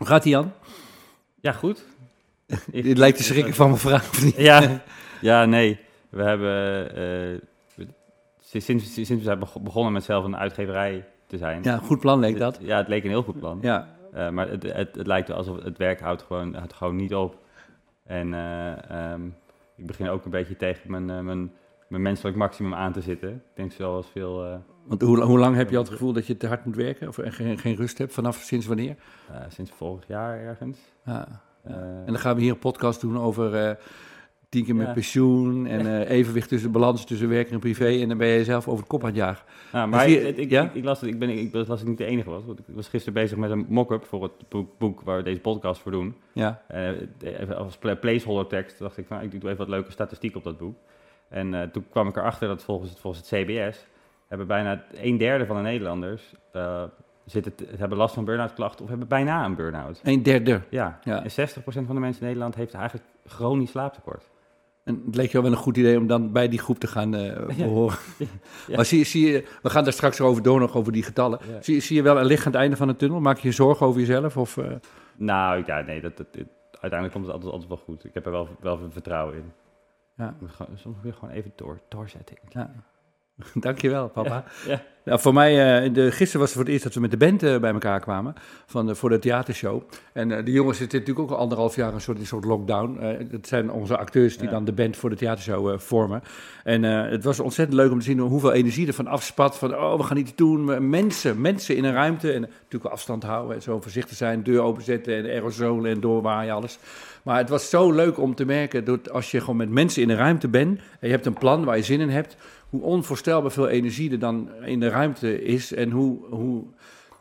Hoe gaat ie, Jan? Ja, goed. Het lijkt te schrikken van mijn vraag, of niet? Ja, ja nee. We hebben eh, sinds, we zijn beg- begonnen met zelf een uitgeverij te zijn. Ja, goed plan leek dat. Ja, het leek een heel goed plan. Ja, Eh, maar het, het, het lijkt alsof het werk houdt gewoon, houdt gewoon niet op. En eh, ehm, ik begin ook een beetje tegen mijn, mijn, mijn menselijk maximum aan te zitten. Ik denk zoals veel, want hoe, hoe lang heb je al het gevoel dat je te hard moet werken? Of geen, geen rust hebt? Vanaf sinds wanneer? eh, sinds vorig jaar ergens. Ja. Eh, En dan gaan we hier een podcast doen over eh tien keer met Ja. pensioen en evenwicht tussen balans tussen werk en privé. En dan ben je zelf over het kop aan het jagen. Nou, maar ik, ik, ja? ik, ik las het, ik, ben, ik niet de enige was. Want ik was gisteren bezig met een mock-up voor het boek, boek waar we deze podcast voor doen. Ja, even als pla- placeholder tekst dacht ik, nou, ik doe even wat leuke statistiek op dat boek. En toen kwam ik erachter dat volgens het, volgens het CBS hebben bijna een derde van de Nederlanders eh, zitten te- hebben last van burn-out klachten of hebben bijna een burn-out. een derde. Ja. Ja. en 60% van de mensen in Nederland heeft eigenlijk chronisch slaaptekort. En het leek je wel een goed idee om dan bij die groep te gaan eh Ja. behoren. Ja. Maar zie, zie je, we gaan daar straks over door, nog over die getallen. Ja. Zie, zie je wel een licht aan het einde van de tunnel? Maak je je zorgen over jezelf? Of, eh, Nou ja, nee, dat, dat, uiteindelijk komt het altijd, altijd wel goed. Ik heb er wel, wel vertrouwen in. ja, Soms weer gewoon even door, doorzetten. ja. Dankjewel, papa. Ja. Nou, voor mij, eh, de, gisteren was het voor het eerst dat we met de band eh, bij elkaar kwamen van de, voor de theatershow. En eh, de jongens zitten natuurlijk ook al anderhalf jaar een soort, een soort lockdown. Het zijn onze acteurs die Ja. dan de band voor de theatershow vormen. En het was ontzettend leuk om te zien hoeveel energie er van afspat. Van, oh, we gaan iets doen. Mensen, mensen in een ruimte. En natuurlijk afstand houden en zo voorzichtig zijn. Deur openzetten en aerosolen en doorwaaien, alles. Maar het was zo leuk om te merken dat als je gewoon met mensen in een ruimte bent. En je hebt een plan waar je zin in hebt. Hoe onvoorstelbaar veel energie er dan in de ruimte is. En hoe, hoe,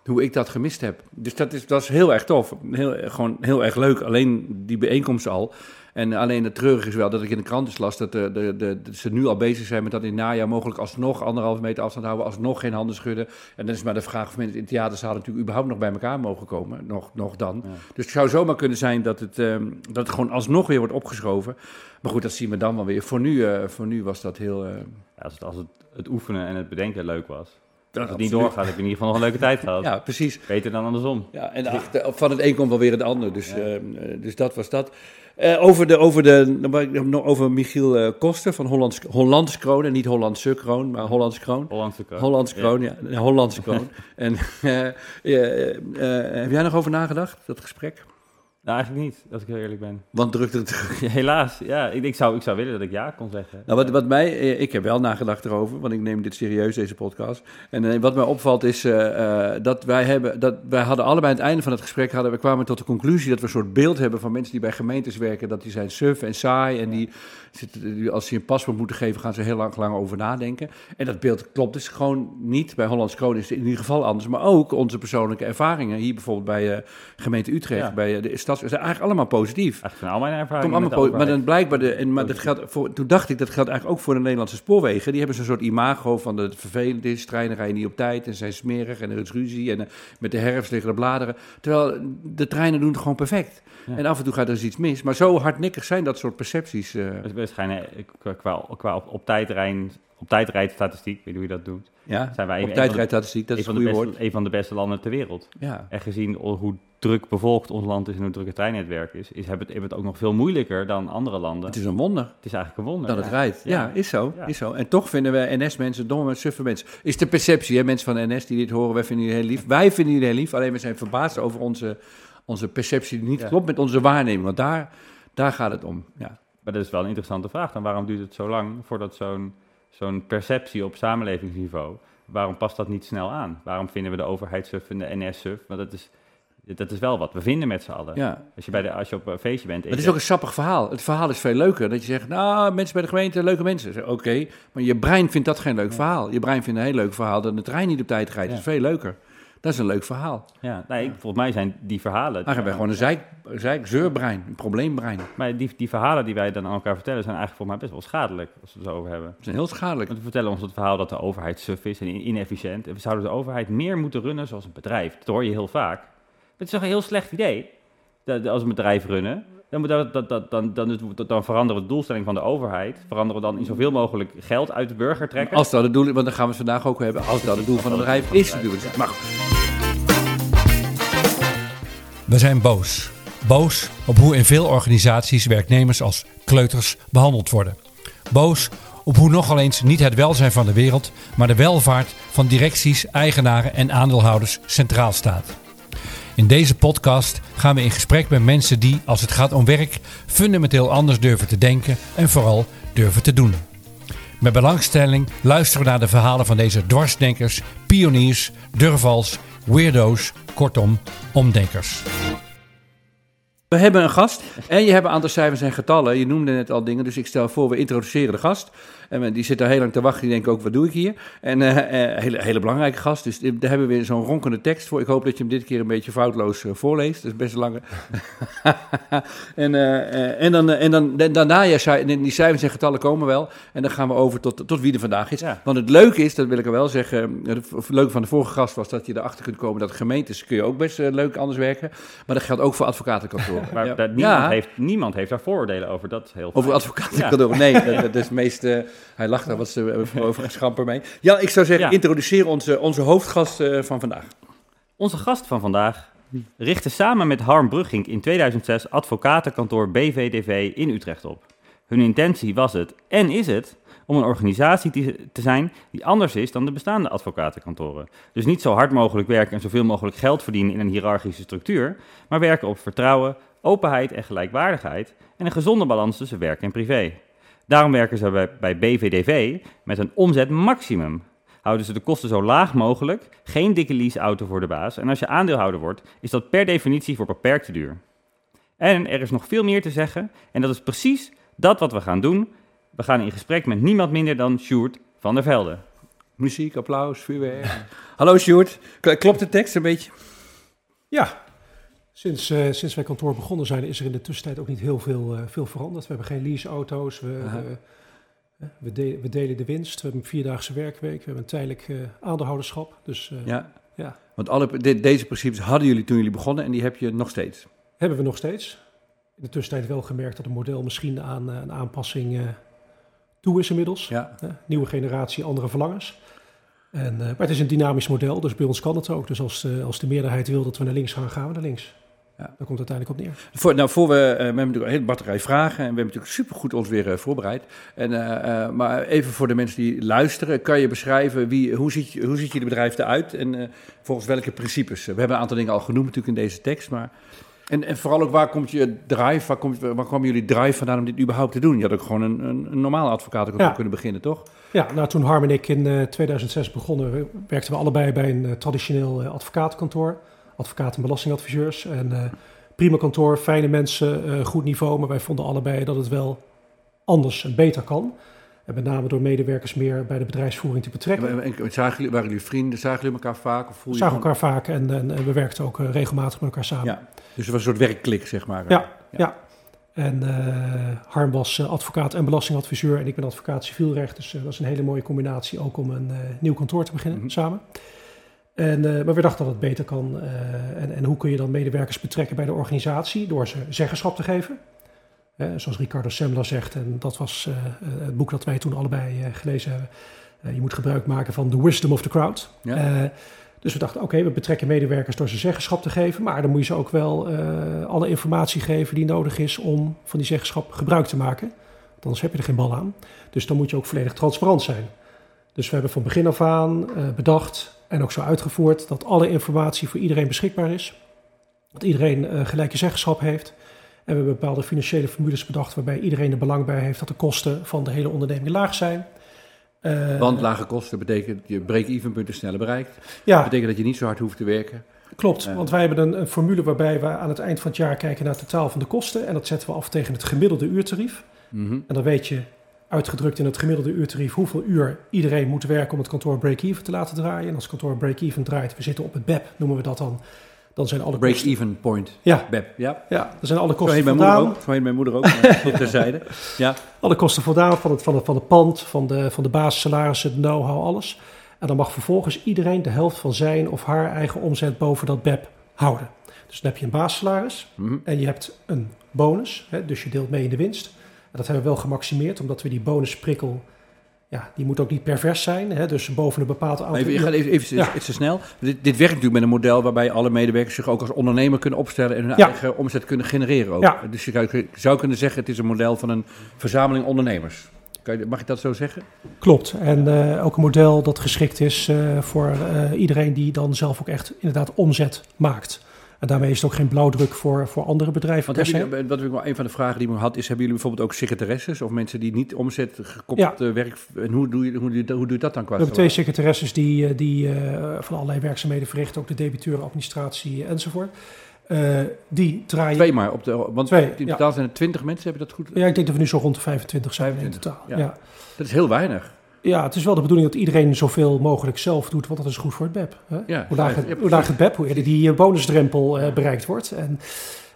hoe ik dat gemist heb. Dus dat is, dat is heel erg tof. Heel, gewoon heel erg leuk. Alleen die bijeenkomst al. En alleen het treurig is wel dat ik in de krant is las dat, de, de, de, dat ze nu al bezig zijn met dat in het najaar mogelijk alsnog anderhalve meter afstand houden, alsnog geen handen schudden. En dan is maar de vraag of mensen in theaterzalen natuurlijk überhaupt nog bij elkaar mogen komen. Nog, nog dan. Ja. Dus het zou zomaar kunnen zijn dat het, ehm, dat het gewoon alsnog weer wordt opgeschoven. Maar goed, dat zien we dan wel weer. Voor nu, eh, voor nu was dat heel... eh, Ja, als het, als het, het oefenen en het bedenken leuk was. Als het absoluut. niet doorgaat, heb je in ieder geval nog een leuke tijd gehad. Ja, precies. Beter dan andersom. Ja, en achter- van het een komt wel weer het ander. Dus, Ja. eh, eh, dus dat was dat. Eh, over, de, over, de, nog over Michiel Koster van Hollands, Hollands Kroon. En niet Hollandse Kroon, maar Hollands Kroon. Hollandse kroon. Hollands. Kroon, ja. Hollandse Kroon. en heb jij nog over nagedacht, dat gesprek? Nou, eigenlijk niet, als ik heel eerlijk ben. Want drukte het helaas, ja. Ik, ik, zou, ik zou willen dat ik ja kon zeggen. Nou, wat, wat mij, eh, ik heb wel nagedacht erover, want ik neem dit serieus, deze podcast. En eh, wat mij opvalt is eh, dat wij hebben, dat wij hadden allebei aan het einde van het gesprek, hadden, we kwamen tot de conclusie dat we een soort beeld hebben van mensen die bij gemeentes werken, dat die zijn suf en saai en die, zitten, als ze een paspoort moeten geven, gaan ze heel lang, lang over nadenken. En dat beeld klopt dus gewoon niet. Bij Hollands Kroon is het in ieder geval anders, maar ook onze persoonlijke ervaringen. Hier bijvoorbeeld bij gemeente Utrecht, Ja. bij eh, de stad, zijn eigenlijk allemaal positief. Eigenlijk van al mijn Kom ervaringen allemaal po- maar dan blijkbaar, de, en, maar dat geldt voor, toen dacht ik dat geldt eigenlijk ook voor de Nederlandse spoorwegen. Die hebben zo'n soort imago van dat het vervelend is, treinen rijden niet op tijd en zijn smerig en er is ruzie en eh, met de herfst liggen de bladeren. Terwijl de treinen doen het gewoon perfect. Ja. En af en toe gaat er eens iets mis. Maar zo hardnekkig zijn dat soort percepties. eh, Dus we schijnen eh, qua, qua, op, op, tijdrijden, op tijdrijdstatistiek, weet hoe je dat doet, ja, zijn wij op tijdrijdstatistiek, dat is een goede beste, woord. een van de beste landen ter wereld. Ja. En gezien hoe druk bevolkt ons land is en hoe druk het treinnetwerk is, is hebben, we het, het ook nog veel moeilijker dan andere landen. Het is een wonder Het is eigenlijk een wonder. dat het ja. rijdt. Ja, Ja. is zo, Ja. is zo. En toch vinden we NS-mensen domme, suffe mensen. Is de perceptie, hè, mensen van NS die dit horen, wij vinden jullie heel lief. Wij vinden jullie heel lief, alleen we zijn verbaasd over onze, onze perceptie die niet klopt met onze waarneming. Want daar, daar gaat het om. Ja. Maar dat is wel een interessante vraag. Dan waarom duurt het zo lang voordat zo'n zo'n perceptie op samenlevingsniveau, waarom past dat niet snel aan? Waarom vinden we de overheid suf en de NS suf? Want dat is, dat is wel wat we vinden met z'n allen. Ja. Als, je bij de, als je op een feestje bent... en Het is ook een sappig verhaal. Het verhaal is veel leuker. Dat je zegt, nou, mensen bij de gemeente, leuke mensen. Oké, maar je brein vindt dat geen leuk verhaal. Je brein vindt een heel leuk verhaal dat de trein niet op tijd rijdt. Dat is veel leuker. Dat is een leuk verhaal. Ja, nee, ik- volgens mij zijn die verhalen... Maar hebben gewoon een zeik, zeik, zeurbrein, een probleembrein. Maar die, die verhalen die wij dan aan elkaar vertellen zijn eigenlijk volgens mij best wel schadelijk, als we het zo over hebben. Dat is heel schadelijk. Want we vertellen ons het verhaal dat de overheid suf is en in- inefficiënt. En we zouden de overheid meer moeten runnen zoals een bedrijf. Dat hoor je heel vaak. Het is toch een heel slecht idee, dat, als een bedrijf runnen. Dan, dat, dat, dat, dan, dan, dan, dan veranderen we de doelstelling van de overheid. Veranderen we dan in zoveel mogelijk geld uit de burger trekken. Als dat het doel is, want dan gaan we het vandaag ook hebben. Als dat het doel van het bedrijf is. Maar goed. We zijn boos. Boos op hoe in veel organisaties werknemers als kleuters behandeld worden. Boos op hoe nogal eens niet het welzijn van de wereld, maar de welvaart van directies, eigenaren en aandeelhouders centraal staat. In deze podcast gaan we in gesprek met mensen die, als het gaat om werk, fundamenteel anders durven te denken en vooral durven te doen. Met belangstelling luisteren we naar de verhalen van deze dwarsdenkers, pioniers, durvals, weirdo's, kortom, omdenkers. We hebben een gast en je hebt een aantal cijfers en getallen. Je noemde net al dingen, dus ik stel voor, we introduceren de gast. En die zit daar heel lang te wachten, die denkt ook, wat doe ik hier? En een uh, uh, hele, hele belangrijke gast, dus daar hebben we weer zo'n ronkende tekst voor. Ik hoop dat je hem dit keer een beetje foutloos uh, voorleest, dat is best een lange. en, en, dan, en dan, daarna, ja, die cijfers en getallen komen wel. En dan gaan we over tot, tot wie er vandaag is. Ja. Want het leuke is, dat wil ik er wel zeggen, het leuke van de vorige gast was dat je erachter kunt komen dat gemeentes kun je ook best leuk anders werken. Maar dat geldt ook voor advocatenkantoren. Maar ja. dat, niemand, ja. heeft, niemand heeft daar vooroordelen over, dat is heel Over advocatenkantoren, nee, dat, dat, is meest... Hij lacht daar wat over schamper mee. Ja, ik zou zeggen, ja. introduceer onze, onze hoofdgast uh, van vandaag. Onze gast van vandaag richtte samen met Harm Brugging in 2006 advocatenkantoor BVDV in Utrecht op. Hun intentie was het, en is het, om een organisatie te zijn die anders is dan de bestaande advocatenkantoren. Dus niet zo hard mogelijk werken en zoveel mogelijk geld verdienen in een hiërarchische structuur, maar werken op vertrouwen, openheid en gelijkwaardigheid en een gezonde balans tussen werk en privé. Daarom werken ze bij, bij BVDV met een omzetmaximum. Houden ze de kosten zo laag mogelijk, geen dikke leaseauto voor de baas. En als je aandeelhouder wordt, is dat per definitie voor beperkte duur. En er is nog veel meer te zeggen, en dat is precies dat wat we gaan doen. We gaan in gesprek met niemand minder dan Sjoerd van der Velde. Muziek, applaus, vuurwerk. Hallo Sjoerd, klopt de tekst een beetje? Ja, Sinds, uh, sinds wij kantoor begonnen zijn, is er in de tussentijd ook niet heel veel, uh, veel veranderd. We hebben geen leaseauto's, we, uh, we, de, we, delen de winst, we hebben een vierdaagse werkweek, we hebben een tijdelijk aandeelhouderschap. Dus, ja. ja, want alle, de, deze principes hadden jullie toen jullie begonnen en die heb je nog steeds? Hebben we nog steeds. In de tussentijd wel gemerkt dat het model misschien aan een aanpassing toe is inmiddels. Ja. nieuwe generatie, andere verlangens. En, maar het is een dynamisch model, dus bij ons kan het ook. Dus als, als de meerderheid wil dat we naar links gaan, gaan we naar links. Ja. Daar komt het uiteindelijk op neer. Voor, nou, voor we, uh, we hebben natuurlijk een hele batterij vragen en we hebben natuurlijk supergoed ons weer uh, voorbereid. En, uh, maar even voor de mensen die luisteren, kan je beschrijven wie, hoe, ziet, hoe ziet je de bedrijf eruit en volgens welke principes? We hebben een aantal dingen al genoemd natuurlijk in deze tekst, maar... En, en vooral ook, waar komt je drive, waar, komt, waar kwam jullie drive vandaan om dit überhaupt te doen? Je had ook gewoon een, een, een normaal advocatenkantoor ja. kunnen beginnen, toch? Ja, nou toen Harm en ik in 2006 begonnen, werkten we allebei bij een traditioneel advocatenkantoor advocaten en belastingadviseurs. En uh, prima kantoor, fijne mensen, uh, goed niveau. Maar wij vonden allebei dat het wel anders en beter kan. En met name door medewerkers meer bij de bedrijfsvoering te betrekken. En, zagen jullie, waren jullie vrienden? Zagen jullie elkaar vaak? Of voel je zagen elkaar vaak en, en, en, we werkten ook uh, regelmatig met elkaar samen. Ja, dus het was een soort werkklik, zeg maar. Ja, ja. ja. En Harm was advocaat en belastingadviseur en ik ben advocaat civielrecht. Dus dat is een hele mooie combinatie ook om een nieuw kantoor te beginnen mm -hmm. samen. En, uh, maar we dachten dat het beter kan. Uh, en, en, hoe kun je dan medewerkers betrekken bij de organisatie? Door ze zeggenschap te geven. Uh, zoals Ricardo Semler zegt, en dat was het boek dat wij toen allebei gelezen hebben. je moet gebruik maken van the wisdom of the crowd. Ja. dus we dachten, oké, we betrekken medewerkers door ze zeggenschap te geven. Maar dan moet je ze ook wel alle informatie geven die nodig is om van die zeggenschap gebruik te maken. Anders heb je er geen bal aan. Dus dan moet je ook volledig transparant zijn. Dus we hebben van begin af aan bedacht en ook zo uitgevoerd dat alle informatie voor iedereen beschikbaar is. Dat iedereen uh, gelijke zeggenschap heeft. En we hebben bepaalde financiële formules bedacht waarbij iedereen er belang bij heeft dat de kosten van de hele onderneming laag zijn. Uh, Want lage kosten betekent je break-even punten sneller bereikt. Ja. Dat betekent dat je niet zo hard hoeft te werken. Klopt, uh, want wij hebben een, een, formule waarbij we aan het eind van het jaar kijken naar het totaal van de kosten. En dat zetten we af tegen het gemiddelde uurtarief. -hmm. En dan weet je uitgedrukt in het gemiddelde uurtarief hoeveel uur iedereen moet werken om het kantoor break-even te laten draaien. En als het kantoor break-even draait, we zitten op het BEP, noemen we dat dan. Dan zijn alle break-even point. Ja. BEP. Ja. ja, dan zijn alle kosten voldaan. Mijn moeder ook, zo heet mijn moeder ook. op terzijde. Ja. Alle kosten voldaan van het, van het, van het pand, van de, van de basissalarissen, de know-how, alles. En dan mag vervolgens iedereen de helft van zijn of haar eigen omzet boven dat BEP houden. Dus dan heb je een basissalaris mm -hmm. en je hebt een bonus, hè, dus je deelt mee in de winst. Dat hebben we wel gemaximeerd, omdat we die bonusprikkel ja, die moet ook niet pervers zijn. Hè? Dus boven een bepaald aantal... Even, je gaat even, even, Ja. te snel. Dit, dit werkt natuurlijk met een model waarbij alle medewerkers zich ook als ondernemer kunnen opstellen en hun Ja. eigen omzet kunnen genereren. Ook. Ja. Dus je zou- zou kunnen zeggen, het is een model van een verzameling ondernemers. Kan je, mag ik dat zo zeggen? Klopt. En eh, ook een model dat geschikt is eh, voor eh, iedereen die dan zelf ook echt inderdaad omzet maakt. En daarmee is het ook geen blauwdruk voor, voor andere bedrijven. Want jullie, wat ik wel een van de vragen die ik had, is: hebben jullie bijvoorbeeld ook secretaresses of mensen die niet omzet gekoppeld eh, werk? En hoe doe, je, hoe, doe je, hoe doe je dat dan qua We hebben twee secretaresses die, eh, die eh, van allerlei werkzaamheden verrichten, ook de debiteur, administratie enzovoort. Die draaien. Twee maar op de. Want Twee, in ja. totaal zijn er 20 mensen, heb je dat goed? Ja, ik denk dat we nu zo rond de 25 zijn 25, in totaal. ja. Ja. Dat is heel weinig. Ja, het is wel de bedoeling dat iedereen zoveel mogelijk zelf doet, want dat is goed voor het BEP. Hè? Ja, hoe, lager, ja, het- precies. hoe lager het BEP, hoe eerder die eh, bonusdrempel eh, bereikt wordt. En,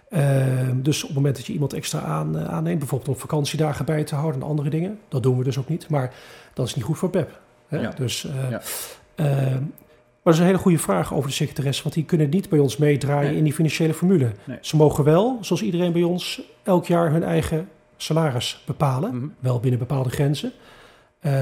ehm, dus op het moment dat je iemand extra aan, eh, aanneemt, bijvoorbeeld om vakantiedagen bij te houden en andere dingen, dat doen we dus ook niet. Maar dat is niet goed voor het BEP. Hè? Ja. Dus, eh, Ja. ehm, maar dat is een hele goede vraag over de secretaresse, want die kunnen niet bij ons meedraaien Nee. in die financiële formule. Nee. Ze mogen wel, zoals iedereen bij ons, elk jaar hun eigen salaris bepalen Mhm. wel binnen bepaalde grenzen. Eh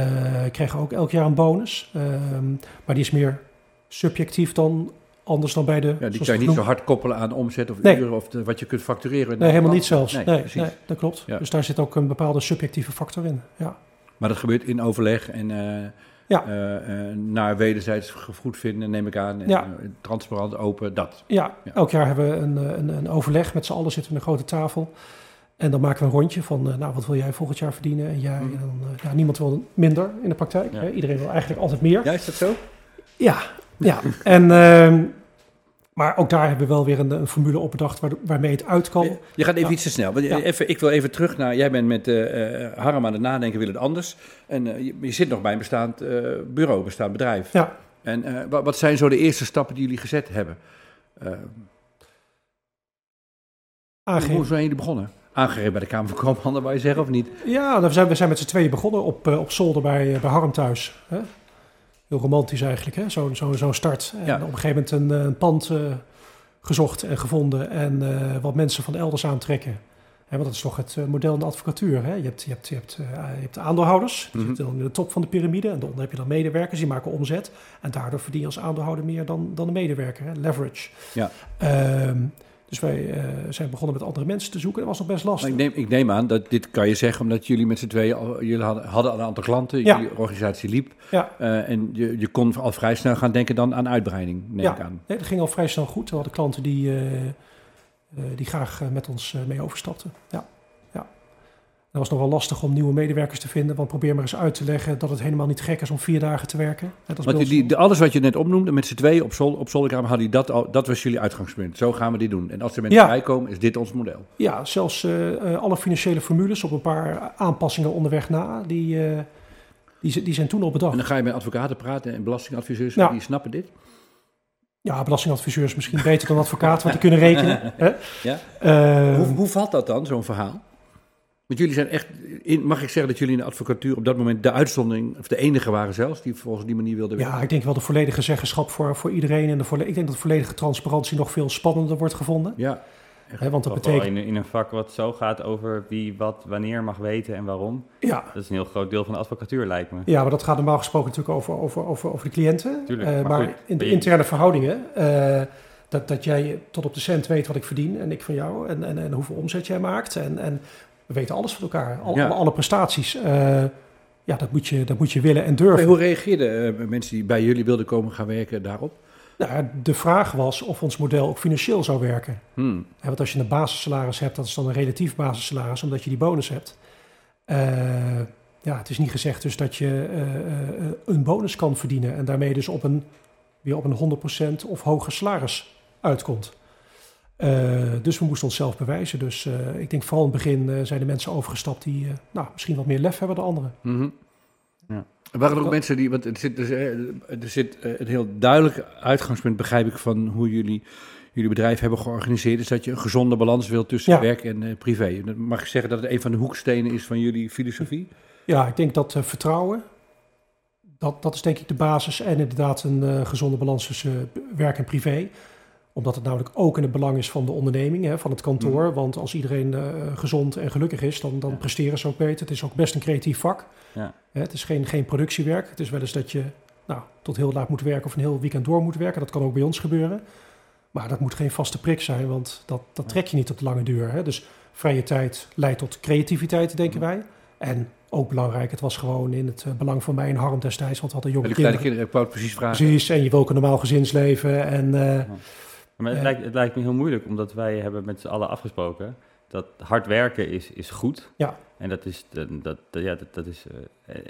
krijgen ook elk jaar een bonus. Ehm, maar die is meer subjectief dan anders dan bij de. Ja, die kan je niet zo hard koppelen aan omzet of Nee. uren of de- wat je kunt factureren. Nee, helemaal niet zelfs. Nee, Nee, dat klopt. Ja. Dus daar zit ook een bepaalde subjectieve factor in. Ja, Maar dat gebeurt in overleg en eh, Ja. eh, naar wederzijds goed vinden, neem ik aan. En, Ja. transparant, open, dat. ja, elk jaar hebben we een, een, een overleg. Met z'n allen zitten we aan een grote tafel. En dan maken we een rondje van, eh, nou, wat wil jij volgend jaar verdienen? En jij, Mhm. en dan, eh, ja, niemand wil minder in de praktijk. Ja. Hè? Iedereen wil eigenlijk altijd meer. Ja, is dat zo? Ja, ja. En, ehm, maar ook daar hebben we wel weer een, een formule op bedacht waar, waarmee het uit kan. Je gaat even Ja. iets te snel. Want, eh, even, ik wil even terug naar... Jij bent met Harm aan het nadenken, wil het anders. En je, je zit nog bij een bestaand bureau, bestaand bedrijf. Ja. En wat, wat zijn zo de eerste stappen die jullie gezet hebben? Eh, hoe Aangeven. zijn jullie begonnen? Aangegeven bij de Kamer van Koophandel, wou je zeggen, of niet? Ja, we zijn, we zijn met z'n tweeën begonnen op, eh, op zolder bij, eh, bij Harm thuis. Hè? Heel romantisch eigenlijk, hè? zo'n zo, zo'n start. En Ja. op een gegeven moment een, eh, een pand gezocht en gevonden en wat mensen van elders aantrekken. Hè, want dat is toch het model in de advocatuur. Hè? Je, hebt, je, hebt, je, hebt, je hebt aandeelhouders, die zitten dan in de top van de piramide. En daaronder heb je dan medewerkers, die maken omzet. En daardoor verdien je als aandeelhouder meer dan, dan de medewerker, hè? leverage. Ja. Ehm, dus wij eh, zijn begonnen met andere mensen te zoeken. Dat was nog best Maar lastig. ik, neem, ik neem aan dat dit kan je zeggen omdat jullie met z'n tweeën... Al, jullie hadden, hadden al een aantal klanten, Ja. jullie organisatie liep. Ja. eh, en je, je kon al vrij snel gaan denken dan aan uitbreiding, neem Ja. ik aan. Nee, dat ging al vrij snel goed. We hadden klanten die, eh, die graag met ons mee overstapten. Ja. Dat was nog wel lastig om nieuwe medewerkers te vinden. Want probeer maar eens uit te leggen dat het helemaal niet gek is om vier dagen te werken. Die, alles wat je net opnoemde, met z'n tweeën op, zol, op zolderkamer, hadden die dat, al, dat was jullie uitgangspunt. Zo gaan we dit doen. En als er mensen Ja. bij komen, is dit ons model. Ja, zelfs eh, eh, alle financiële formules op een paar aanpassingen onderweg na. Die, eh, die, zijn toen al En bedacht. dan ga je met advocaten praten en belastingadviseurs, Ja. die snappen dit. Ja, belastingadviseurs misschien beter dan advocaten, want die kunnen rekenen. Hè? Ja. Hoe, hoe valt dat dan, zo'n verhaal? Want jullie zijn echt, in, mag ik zeggen dat jullie in de advocatuur op dat moment de uitzondering, of de enige waren zelfs, die volgens die manier wilden werken? Ja, ik denk wel de volledige zeggenschap voor, voor iedereen. En de volle, ik denk dat de volledige transparantie nog veel spannender wordt gevonden. Ja. Hè, want dat betekent... in, in een vak wat zo gaat over wie wat wanneer mag weten en waarom. Ja, Dat is een heel groot deel van de advocatuur, lijkt me. ja, maar dat gaat normaal gesproken natuurlijk over, over, over, over de cliënten. Tuurlijk, Eh, maar maar goed, in de je- interne verhoudingen... eh, dat, dat jij tot op de cent weet wat ik verdien en ik van jou. En, en, en hoeveel omzet jij maakt. En, en we weten alles van elkaar. Al, Ja. alle, alle prestaties. Eh, ja, dat moet, je, dat moet je willen en durven. Hoe reageerden eh, mensen die bij jullie wilden komen gaan werken daarop? Nou, de vraag was of ons model ook financieel zou werken. Hmm. Want als je een basissalaris hebt, dat is dan een relatief basissalaris, omdat je die bonus hebt. Eh, ja, het is niet gezegd dus dat je eh, eh, een bonus kan verdienen en daarmee dus op een, weer op een 100% of hoger salaris uitkomt. Eh, dus we moesten onszelf bewijzen. Dus eh, ik denk vooral in het begin eh, zijn de mensen overgestapt die nou, misschien wat meer lef hebben dan anderen. Mhm. Ja. Er waren er ook mensen die, want er zit, er zit- er zit een heel duidelijk uitgangspunt, begrijp ik, van hoe jullie jullie bedrijf hebben georganiseerd, is dat je een gezonde balans wilt tussen Ja. werk en privé. Mag ik zeggen dat het een van de hoekstenen is van jullie filosofie? Ja, ik denk dat vertrouwen, dat, dat is denk ik de basis. En inderdaad een gezonde balans tussen werk en privé. Omdat het namelijk ook in het belang is van de onderneming, hè, van het kantoor. Want als iedereen eh, gezond en gelukkig is, dan, dan Ja. presteren ze ook beter. Het is ook best een creatief vak. Ja. Hè, het is geen, geen productiewerk. Het is wel eens dat je nou, tot heel laat moet werken of een heel weekend door moet werken. Dat kan ook bij ons gebeuren. Maar dat moet geen vaste prik zijn, want dat, dat trek je niet op de lange duur. Hè. Dus vrije tijd leidt tot creativiteit, denken wij. En ook belangrijk, het was gewoon in het eh, belang van mij en Harm destijds, want we hadden jonge Bij de kleine kinderen. kinderen, ik wou het precies vragen. Precies, en je wil ook een normaal gezinsleven. En eh, Maar het, lijkt, het lijkt me heel moeilijk, omdat wij hebben met z'n allen afgesproken dat hard werken is, is goed. Ja. En dat is, dat, dat, ja, dat, dat is eh, eh,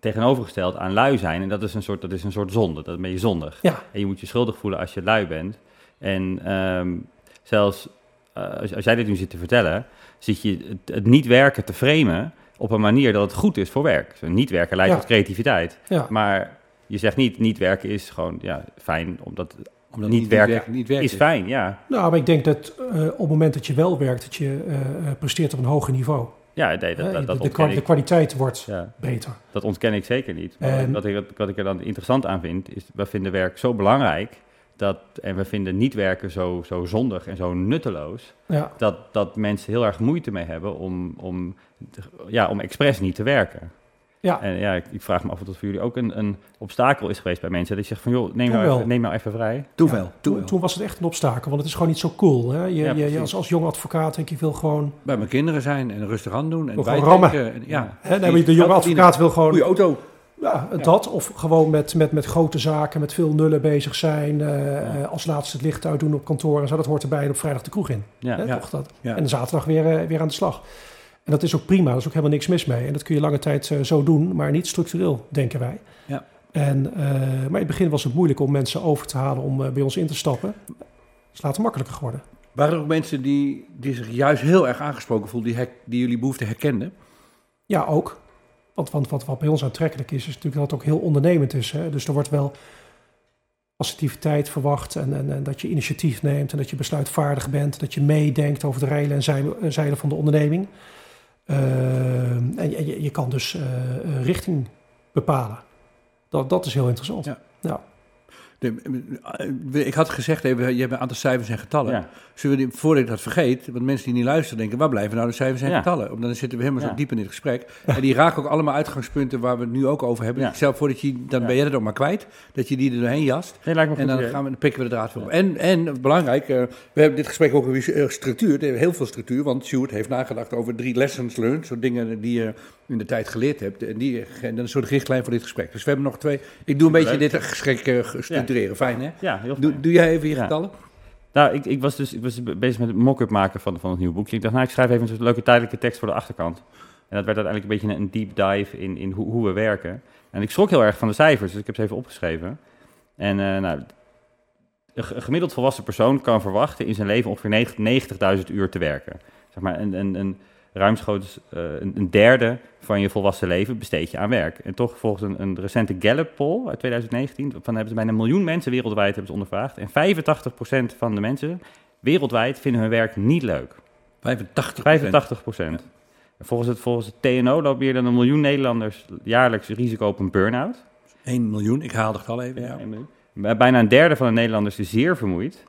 tegenovergesteld aan lui zijn. En dat is een soort, dat is een soort zonde. Dat ben je zondig. ja, En je moet je schuldig voelen als je lui bent. En ehm, zelfs eh, als, als jij dit nu zit te vertellen, zit je het, het niet werken te framen op een manier dat het goed is voor werk. Zo, niet werken leidt Ja. tot creativiteit. ja. Maar je zegt niet, niet werken is gewoon ja, fijn, omdat Omdat niet werken niet werken is fijn, ja. Nou, maar ik denk dat eh, op het moment dat je wel werkt, dat je eh, eh, presteert op een hoger niveau. Ja, nee, dat, dat, de, dat, kwaliteit wordt ja, beter. dat ontken ik zeker niet. Maar En- wat, ik, wat ik er dan interessant aan vind, is we vinden werk zo belangrijk, dat, en we vinden niet werken zo, zo zondig en zo nutteloos, Ja, dat, dat mensen heel erg moeite mee hebben om, om, ja, om expres niet te werken. Ja. En ja, ik, ik vraag me af of dat voor jullie ook een, een obstakel is geweest bij mensen. Dat je zegt van, joh, neem, nou even, neem nou even vrij. Toen Ja, wel, toen Toen, wel. toen was het echt een obstakel, want het is gewoon niet zo cool. Hè? Je, Ja, je, als, als jong advocaat denk je wil gewoon... Bij mijn kinderen zijn en rustig aan doen. En gewoon bijtanken. En, ja. Hè, nee, maar de jonge advocaat wil gewoon Goeie auto. ja, dat, of gewoon met, met, met grote zaken, met veel nullen bezig zijn. eh, eh, als laatste het licht uitdoen op kantoor en zo. Dat hoort erbij en op vrijdag de kroeg in. Ja, Hè, Ja. toch dat? Ja. En de zaterdag weer, eh, weer aan de slag. En dat is ook prima, daar is ook helemaal niks mis mee. En dat kun je lange tijd eh, zo doen, maar niet structureel, denken wij. Ja. En, eh, maar in het begin was het moeilijk om mensen over te halen om eh, bij ons in te stappen. Het is later makkelijker geworden. Waren er ook mensen die, die zich juist heel erg aangesproken voelden, die, die jullie behoefte herkenden? Ja, ook. Want, want wat, wat bij ons aantrekkelijk is, is natuurlijk dat het ook heel ondernemend is. Hè? Dus er wordt wel assertiviteit verwacht en, en, en dat je initiatief neemt en dat je besluitvaardig bent. Dat je meedenkt over de reilen en zeilen van de onderneming. Ehm, en je, je kan dus eh, richting bepalen. Dat, dat is heel interessant. Ja. Ja. De, eh, ik had gezegd, even, je hebt een aantal cijfers en getallen. Ja. Zullen we die, voordat ik dat vergeet, want mensen die niet luisteren denken, waar blijven nou de cijfers en Ja. getallen? Want dan zitten we helemaal Ja. zo diep in dit gesprek. En die raken ook allemaal uitgangspunten waar we het nu ook over hebben. Zelf voordat je, dan ben jij er ook maar kwijt, dat je die er doorheen jast. Nee, En dan, gaan we, dan pikken we de draad weer op. En, en belangrijk, eh, we hebben dit gesprek ook weer eh, structuur. Heel veel structuur, want Sjoerd heeft nagedacht over drie lessons learned. Soort dingen die je in de tijd geleerd hebt. En die en een soort richtlijn voor dit gesprek. Dus we hebben nog twee. Ik doe een beetje dit gesprek eh, structureren. Fijn hè? Ja, heel Doe, fijn. doe jij even je getallen? Nou, ik, ik was dus ik was bezig met het mock-up maken van, van het nieuwe boekje. Ik dacht, nou, ik schrijf even een leuke tijdelijke tekst voor de achterkant. En dat werd uiteindelijk een beetje een deep dive in, in hoe, hoe we werken. En ik schrok heel erg van de cijfers, dus ik heb ze even opgeschreven. En eh, nou, een ge- een gemiddeld volwassen persoon kan verwachten in zijn leven ongeveer 90 90.000 uur te werken. Zeg maar een, een, een ruimschoots eh, een, een derde van je volwassen leven besteed je aan werk. En toch volgens een, een recente Gallup-poll uit 2019, van hebben ze bijna een miljoen mensen wereldwijd hebben ze ondervraagd. En 85% van de mensen wereldwijd vinden hun werk niet leuk. 85 85%. Volgens het, volgens het TNO loopt meer dan een miljoen Nederlanders jaarlijks risico op een burn-out. 1 miljoen, ik haal het al even. Ja. Bijna een derde van de Nederlanders is zeer vermoeid.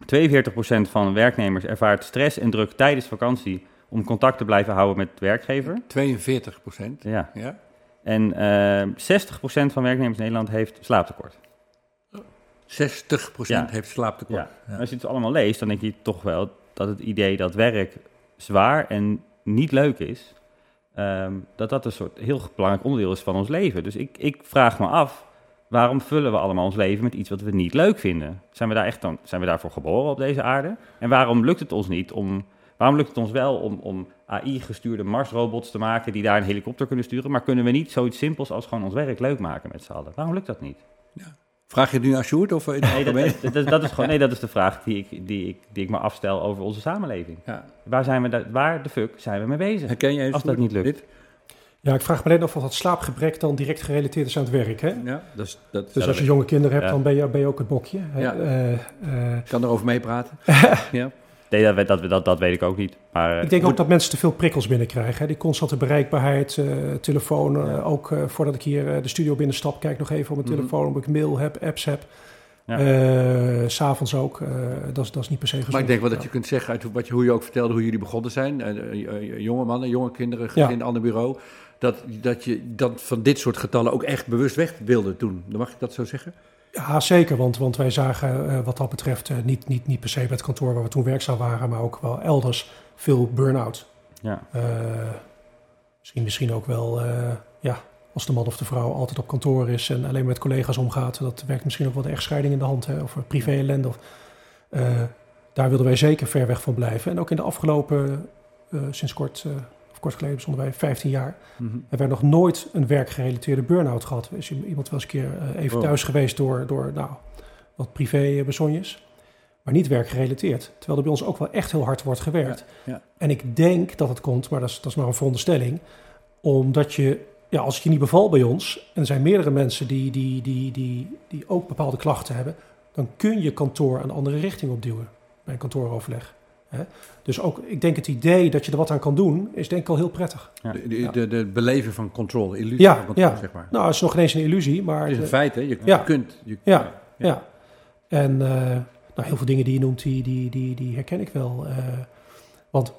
42% van werknemers ervaart stress en druk tijdens vakantie om contact te blijven houden met werkgever. 42 procent. Ja. Ja. En eh 60% van werknemers in Nederland heeft slaaptekort. 60 procent Ja. heeft slaaptekort. Ja. Ja. Als je het allemaal leest, dan denk je toch wel dat het idee dat werk zwaar en niet leuk is, ehm, dat dat een soort heel belangrijk onderdeel is van ons leven. Dus ik, ik vraag me af, waarom vullen we allemaal ons leven met iets wat we niet leuk vinden? Zijn we daar echt dan, zijn we daarvoor geboren op deze aarde? En waarom lukt het ons niet om, waarom lukt het ons wel om, om AI-gestuurde Marsrobots te maken die daar een helikopter kunnen sturen, maar kunnen we niet zoiets simpels als gewoon ons werk leuk maken met z'n allen? Waarom lukt dat niet? Vraag je het nu aan Sjoerd of in het Nee, dat, algemeen? dat, dat, dat is gewoon, nee, dat is de vraag die ik, die, ik, die ik me afstel over onze samenleving. Ja. Waar, zijn we waar de fuck zijn we mee bezig? Herken jij Als dat niet lukt. Dit? ja, ik vraag me alleen af of dat slaapgebrek dan direct gerelateerd is aan het werk. Hè? Ja, dat is, dat Dus als je jonge kinderen hebt, Ja. dan ben je, ben je ook het bokje. hè. Ja. Eh, eh, ik kan erover meepraten. ja. Nee, dat, weet- dat, dat, dat weet ik ook niet. Maar Ik denk ook dat mensen te veel prikkels binnenkrijgen. Hè? Die constante bereikbaarheid, eh, telefoon. eh, ook eh, voordat ik hier de studio binnenstap, kijk nog even op mijn Mhm. telefoon of ik mail heb, apps heb. Ja. Eh, S S'avonds ook. eh, dat, is, dat is niet per se gezond. Maar ik denk wel dat je kunt zeggen, uit wat je, hoe je ook vertelde, hoe jullie begonnen zijn. jonge mannen, jonge kinderen, Ja. gezin, ander bureau. Dat, dat je dat van dit soort getallen ook echt bewust weg wilde doen. Dan mag ik dat zo zeggen? Ja, zeker. Want, want wij zagen eh, wat dat betreft eh, niet, niet, niet per se bij het kantoor waar we toen werkzaam waren, maar ook wel elders veel burn-out. Ja. Eh, misschien, misschien ook wel, ja, als de man of de vrouw altijd op kantoor is en alleen met collega's omgaat. Dat werkt misschien ook wel de echtscheiding in de hand, hè, of een privé-ellende. Of, daar wilden wij zeker ver weg van blijven. En ook in de afgelopen, sinds kort, kort geleden, stonden wij 15 jaar. En we hebben nog nooit een werkgerelateerde burn-out gehad. Is iemand wel eens een keer eh, even Wow. thuis geweest door, door nou, wat privé-bezonjes. Maar niet werkgerelateerd. Terwijl er bij ons ook wel echt heel hard wordt gewerkt. Ja, ja. En ik denk dat het komt, maar dat is, dat is maar een veronderstelling. Omdat je, ja, als het je niet bevalt bij ons... en er zijn meerdere mensen die, die, die, die, die ook bepaalde klachten hebben... dan kun je kantoor een andere richting opduwen bij een kantooroverleg. Hè? Dus ook, ik denk het idee dat je er wat aan kan doen... is denk ik al heel prettig. Ja. De, de, de, de beleven van controle, illusie Ja, van controle, ja. zeg maar. Nou, het is nog ineens een illusie, maar... Het is een de- feit, hè? Je, Ja. je kunt... Je, Ja. Ja, en eh, nou, heel veel dingen die je noemt, die, die, die, die herken ik wel. eh, want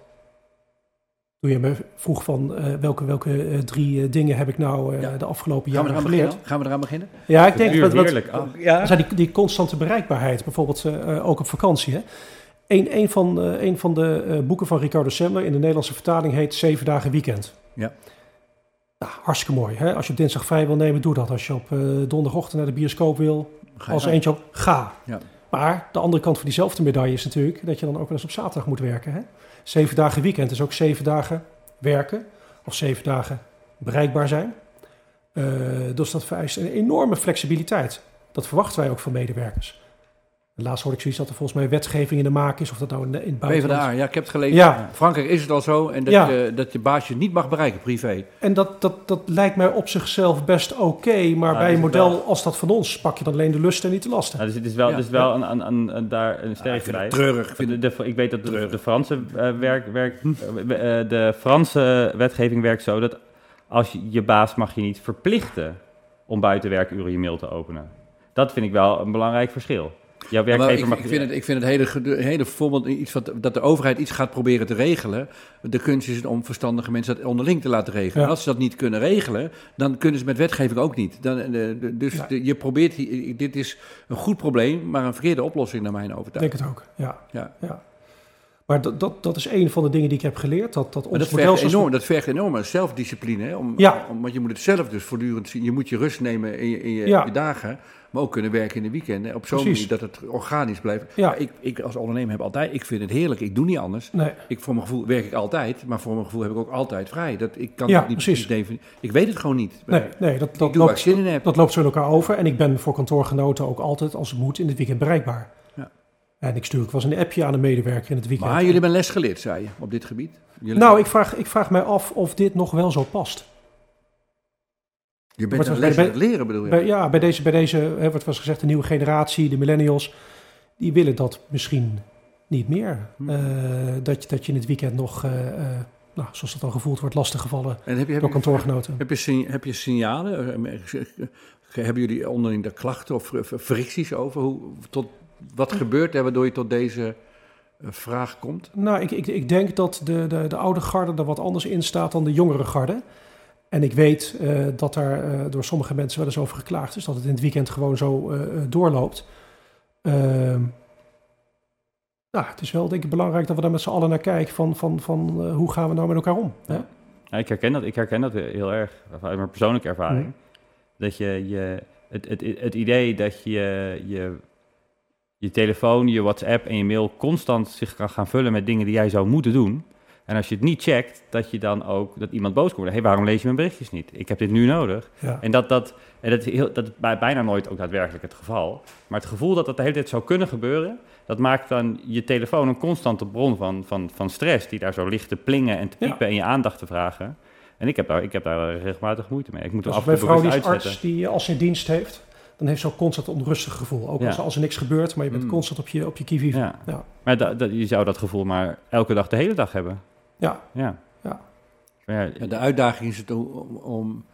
toen je me vroeg van eh, welke, welke drie dingen heb ik nou eh, Ja. de afgelopen Gaan we, jaren eraan geleerd. beginnen? Gaan we eraan beginnen? Ja, ik denk dat, dat, heerlijk. Ah. Ja. zijn die, die constante bereikbaarheid, bijvoorbeeld ook op vakantie. Hè? Een, een, van, eh, een van de eh, boeken van Ricardo Semler in de Nederlandse vertaling heet Zeven dagen weekend. Ja. Nou, hartstikke mooi. Hè? Als je op dinsdag vrij wil nemen, doe dat. Als je op eh, donderdagochtend naar de bioscoop wil, Ga als eentje op, ga. Ja. Maar de andere kant van diezelfde medaille is natuurlijk dat je dan ook wel eens op zaterdag moet werken. Hè? Zeven dagen weekend is ook zeven dagen werken of zeven dagen bereikbaar zijn. Dus dat vereist een enorme flexibiliteit. Dat verwachten wij ook van medewerkers. En laatst hoorde ik zoiets dat er volgens mij wetgeving in de maak is, of dat nou in, in het buitenland. PvdA, ja, ik heb het gelezen. Ja. In Frankrijk is het al zo en dat, Ja. je, dat je baas je niet mag bereiken, privé. En dat, dat, dat lijkt mij op zichzelf best oké, maar Ja, bij is een model wel. als dat van ons pak je dan alleen de lusten en niet de lasten. Nou, dus het is wel, Ja. dus wel een, een, een, een- daar een Ja, ik sterk vind het bij. treurig. Ik vind De, het, de- ik weet dat de, de Franse eh, werk, werk, eh, eh, de Franse wetgeving werkt zo dat als je, je baas mag je niet verplichten om buiten werkuren je mail te openen. Dat vind ik wel een belangrijk verschil. Jouw maar werkgever ik, mag ik vind het, ik vind het hele, hele voorbeeld iets wat, dat de overheid iets gaat proberen te regelen. De kunst is het om verstandige mensen dat onderling te laten regelen. Ja. En als ze dat niet kunnen regelen, dan kunnen ze met wetgeving ook niet. Dan, eh, de- dus Ja. de- je probeert, dit is een goed probleem, maar een verkeerde oplossing naar mijn Ik overtuiging. denk het ook, ja. Ja. ja. Maar dat, dat, dat is een van de dingen die ik heb geleerd. Dat, dat ons dat vergt, enorm, dat vergt zelfdiscipline. Hè? Om, Ja. om, want je moet het zelf dus voortdurend zien. Je moet je rust nemen in je, in je, Ja. je dagen, maar ook kunnen werken in de weekenden. Op zo'n manier dat het organisch blijft. Ja. Ik, ik als ondernemer heb altijd, ik vind het heerlijk. Ik doe niet anders. Nee, Ik, voor mijn gevoel werk ik altijd, maar voor mijn gevoel heb ik ook altijd vrij. Dat, ik kan Ja, het niet precies. precies. Ik weet het gewoon niet. nee, nee dat, ik dat, loopt, zin in heb. dat loopt zo in elkaar over. En ik ben voor kantoorgenoten ook altijd, als het moet, in het weekend bereikbaar. En ik stuur ook wel eens een appje aan een medewerker in het weekend. Maar jullie hebben les geleerd, zei je, op dit gebied. Jullie, Nou, ik vraag, ik vraag mij af of dit nog wel zo past. je bent een was les bij- aan het leren, bedoel je? Bij, ja, bij deze, bij deze hè, wat was gezegd, de nieuwe generatie, de millennials, die willen dat misschien niet meer. Hm. Eh, dat, je, dat je in het weekend nog, eh, eh, nou, zoals dat dan gevoeld wordt, lastiggevallen en heb je, heb door kantoorgenoten. Heb je, heb je signalen? Hebben jullie onderling daar klachten of fr- fricties over? Hoe, tot, wat gebeurt er waardoor je tot deze eh, vraag komt? Nou, ik, ik, ik denk dat de, de, de oude garde er wat anders in staat dan de jongere garde. En ik weet eh, dat daar eh, door sommige mensen wel eens over geklaagd is, dat het in het weekend gewoon zo doorloopt. Ehm, nou, het is wel denk ik belangrijk dat we daar met z'n allen naar kijken van, van, van eh, hoe gaan we nou met elkaar om. Hè? Ja. Ja, ik, herken dat, ik herken dat heel erg uit mijn persoonlijke ervaring. Mhm. Dat je, je het, het, het idee dat je, je je telefoon, je WhatsApp en je mail constant zich kan gaan vullen met dingen die jij zou moeten doen. En als je het niet checkt, dat je dan ook dat iemand boos komt. Hé, hey, waarom lees je mijn berichtjes niet? Ik heb dit nu nodig. Ja. En dat, dat, en dat, is heel, dat is bij- bijna nooit ook daadwerkelijk het geval. Maar het gevoel dat dat de hele tijd zou kunnen gebeuren, dat maakt dan je telefoon een constante bron van, van, van stress, die daar zo ligt te plingen en te Ja. piepen en je aandacht te vragen. En ik heb daar, ik heb daar regelmatig moeite mee. Ik moet Dus af en toe vrouw is arts, die als in dienst heeft, dan heeft ze ook constant een onrustig gevoel. Ook Ja. als, als er niks gebeurt, maar je bent Mm. constant op je, op je kivive. Ja. Ja. Maar da- je zou dat gevoel maar elke dag de hele dag hebben. Ja. Ja. Ja. Maar ja, Ja, de uitdaging is het om, om,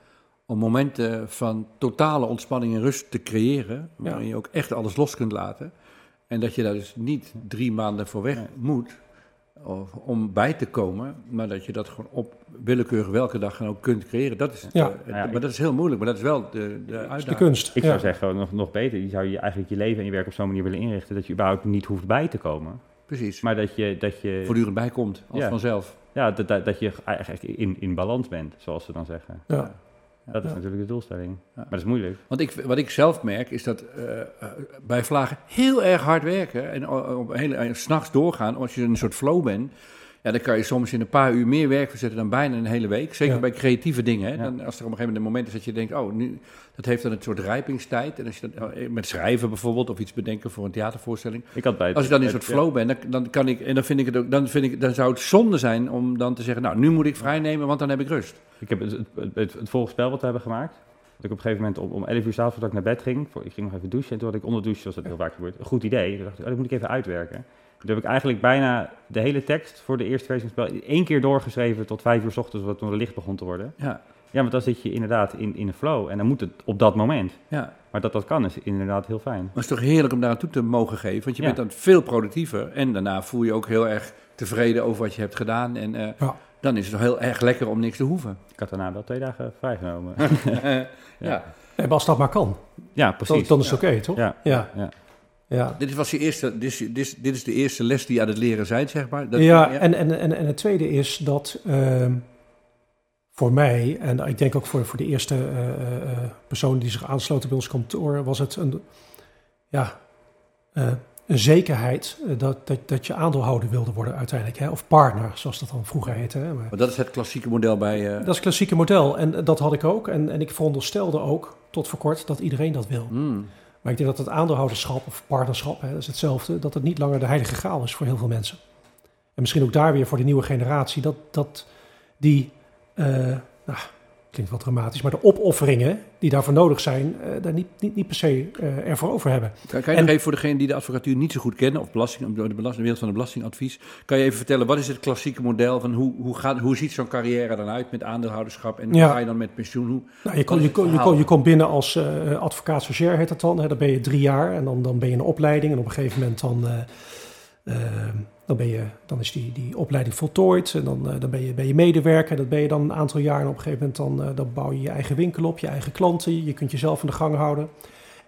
om momenten van totale ontspanning en rust te creëren, waarin Ja. je ook echt alles los kunt laten. En dat je daar dus niet drie maanden voor weg moet of, om bij te komen, maar dat je dat gewoon op willekeurig welke dag dan ook kunt creëren. Dat is, het, Ja. eh, het- maar dat is heel moeilijk, maar dat is wel de, de uitdaging. de kunst. Ik ja. zou zeggen, nog, nog beter, je zou je eigenlijk je leven en je werk op zo'n manier willen inrichten dat je überhaupt niet hoeft bij te komen. Precies. Maar dat je, dat je, Voortdurend bijkomt, als Ja. vanzelf. ja, dat, dat, dat je eigenlijk in, in balans bent, zoals ze dan zeggen. Ja. Dat is Ja. natuurlijk de doelstelling. Ja. Maar dat is moeilijk. Want ik, wat ik zelf merk is dat eh, eh, bij vlagen heel erg hard werken en o- op hele, 's s'nachts doorgaan, als je in een soort flow bent, ja, dan kan je soms in een paar uur meer werk verzetten dan bijna een hele week. Zeker Ja. bij creatieve dingen. Hè? Dan, als er op een gegeven moment een moment is dat je denkt, oh, nu, dat heeft dan een soort rijpingstijd. En als je dat, oh, met schrijven bijvoorbeeld of iets bedenken voor een theatervoorstelling. Ik had bij het- Als ik dan in een soort flow ben, dan, dan kan ik, en dan vind ik het ook, dan vind ik, dan zou het zonde zijn om dan te zeggen, nou, nu moet ik vrij nemen, want dan heb ik rust. Ik heb het, het, het, het volgende spel wat we hebben gemaakt. Dat ik op een gegeven moment om, om 11 uur s'avonds voordat ik naar bed ging. Voor, ik ging nog even douchen. En toen had ik onder douchen, zoals dat heel vaak gebeurt, een goed idee. Toen dacht ik, oh, dat moet ik even uitwerken. Toen heb ik eigenlijk bijna de hele tekst voor de eerste versie van het spel één keer doorgeschreven tot vijf uur s ochtends, wat toen het licht begon te worden. Ja, Ja, want dan zit je inderdaad in, in een flow. En dan moet het op dat moment. ja. Maar dat dat kan is inderdaad heel fijn. Maar het is toch heerlijk om daar naartoe te mogen geven. Want je Ja. bent dan veel productiever. En daarna voel je ook heel erg tevreden over wat je hebt gedaan. En eh, Ja. dan is het toch heel erg lekker om niks te hoeven. Ik had daarna wel twee dagen vrijgenomen. ja. Nee, maar als dat maar kan, ja, dan, precies. dan is het oké, toch? Ja. Ja. Ja. Dit, was je eerste, dit, is, dit, is, dit is de eerste les die je aan het leren zijn, zeg maar. Dat, ja, En, en, en, en het tweede is dat ehm, voor mij, en ik denk ook voor, voor de eerste eh, personen die zich aansloten bij ons kantoor, was het een, ja, een zekerheid dat, dat, dat je aandeelhouder wilde worden uiteindelijk. Hè? Of partner, zoals dat dan vroeger heette. Hè? Maar Maar dat is het klassieke model bij... dat is het klassieke model en dat had ik ook. En, en ik veronderstelde ook, tot voor kort, dat iedereen dat wil. hmm. Maar ik denk dat het aandeelhouderschap of partnerschap, hè, dat is hetzelfde, dat het niet langer de heilige graal is voor heel veel mensen. En misschien ook daar weer voor de nieuwe generatie, dat, dat die, eh, nou, klinkt wat dramatisch, maar de opofferingen die daarvoor nodig zijn, eh, daar niet, niet, niet per se eh, ervoor over hebben. Kan, kan je En- nog even voor degene die de advocatuur niet zo goed kennen, of belasting, de, belasting, de wereld van het belastingadvies, kan je even vertellen, wat is het klassieke model van hoe, hoe, gaat, hoe ziet zo'n carrière dan uit met aandeelhouderschap en hoe Ja. ga je dan met pensioen? Hoe, Nou, je, komt je, het kom- je, kom- je komt binnen als eh advocaat stagiair, heet dat dan. Hè, dan ben je drie jaar en dan, dan ben je in een opleiding. En op een gegeven moment dan, dan, ben je, dan is die, die opleiding voltooid. En dan, eh, dan ben, je, ben je medewerker. Dat ben je dan een aantal jaar. En op een gegeven moment dan, eh, dan bouw je je eigen winkel op, je eigen klanten. Je kunt jezelf aan de gang houden.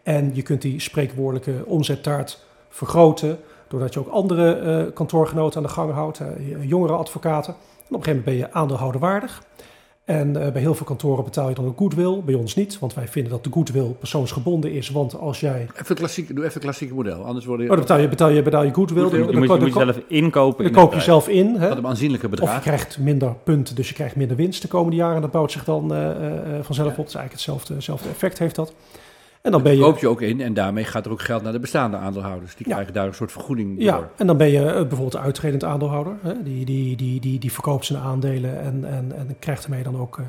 En je kunt die spreekwoordelijke omzettaart vergroten. Doordat je ook andere eh, kantoorgenoten aan de gang houdt. jongere advocaten. En op een gegeven moment ben je aandeelhouderwaardig. En eh, bij heel veel kantoren betaal je dan een goodwill. Bij ons niet, want wij vinden dat de goodwill persoonsgebonden is. Want als jij... even klassiek, doe even het klassieke model, anders worden Oh, dan betaal je, betaal je, betaal je goodwill. Dan, Je moet, dan, je moet jezelf inkopen. dan in koop je zelf in. Hè? dat een aanzienlijke Of je bedrag. krijgt minder punten, dus je krijgt minder winst de komende jaren. En dat bouwt zich dan eh, eh, vanzelf op. Het is eigenlijk hetzelfde, hetzelfde effect heeft dat. En dan ben je... koop je ook in en daarmee gaat er ook geld naar de bestaande aandeelhouders. Die Ja. krijgen daar een soort vergoeding Ja, voor. en dan ben je eh, bijvoorbeeld de uittredend aandeelhouder. Hè? Die, die, die, die, die verkoopt zijn aandelen en, en, en krijgt ermee dan ook eh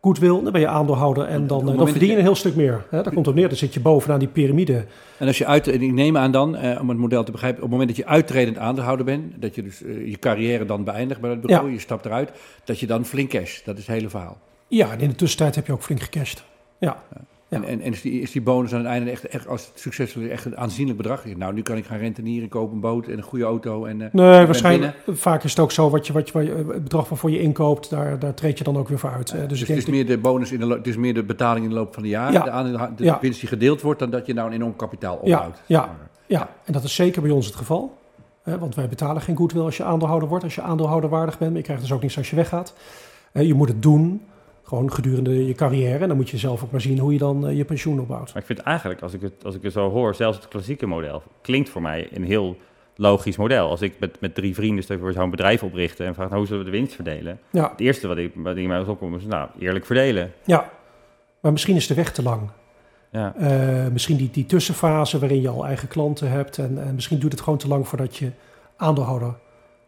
goodwill. Dan ben je aandeelhouder en dan, eh, dan dat verdien je een heel stuk meer. Hè? Daar komt op neer, dan zit je bovenaan die piramide. En als je uit, en ik neem aan dan, eh, om het model te begrijpen, op het moment dat je uittredend aandeelhouder bent, dat je dus eh, je carrière dan beëindigt bij het bureau, je stapt eruit, dat je dan flink cash. Dat is het hele verhaal. Ja, en in de tussentijd heb je ook flink gecashed. Ja, Ja. En, en, en is, die, is die bonus aan het einde echt, echt als het succesvol is, echt een aanzienlijk bedrag? Nou, nu kan ik gaan rentenieren, kopen een boot en een goede auto. En, eh, nee, waarschijnlijk. Vaak is het ook zo, wat je, wat je, wat je- het bedrag waarvoor je inkoopt, daar, daar treed je dan ook weer voor uit. Eh, dus dus ik het is meer de bonus in de, het is meer de betaling in de loop van de jaren, Ja. de, aandeel- de Ja. winst die gedeeld wordt, dan dat je nou een enorm kapitaal Ja, opbouwt. ja. Ja, en dat is zeker bij ons het geval. Want wij betalen geen goodwill als je aandeelhouder wordt, als je aandeelhouderwaardig bent. Maar je krijgt dus ook niets als je weggaat. Eh, je moet het doen, gewoon gedurende je carrière. En dan moet je zelf ook maar zien hoe je dan eh, je pensioen opbouwt. Maar ik vind eigenlijk, als ik, het, als ik het zo hoor, zelfs het klassieke model klinkt voor mij een heel logisch model. Als ik met, met drie vrienden zou een bedrijf oprichten en vraag nou, hoe zullen we de winst verdelen? Ja, Het eerste wat ik, wat in mij was opkomen is, nou, eerlijk verdelen. ja. Maar misschien is de weg te lang. Ja. Eh, misschien die, die tussenfase waarin je al eigen klanten hebt. En, en misschien duurt het gewoon te lang voordat je aandeelhouder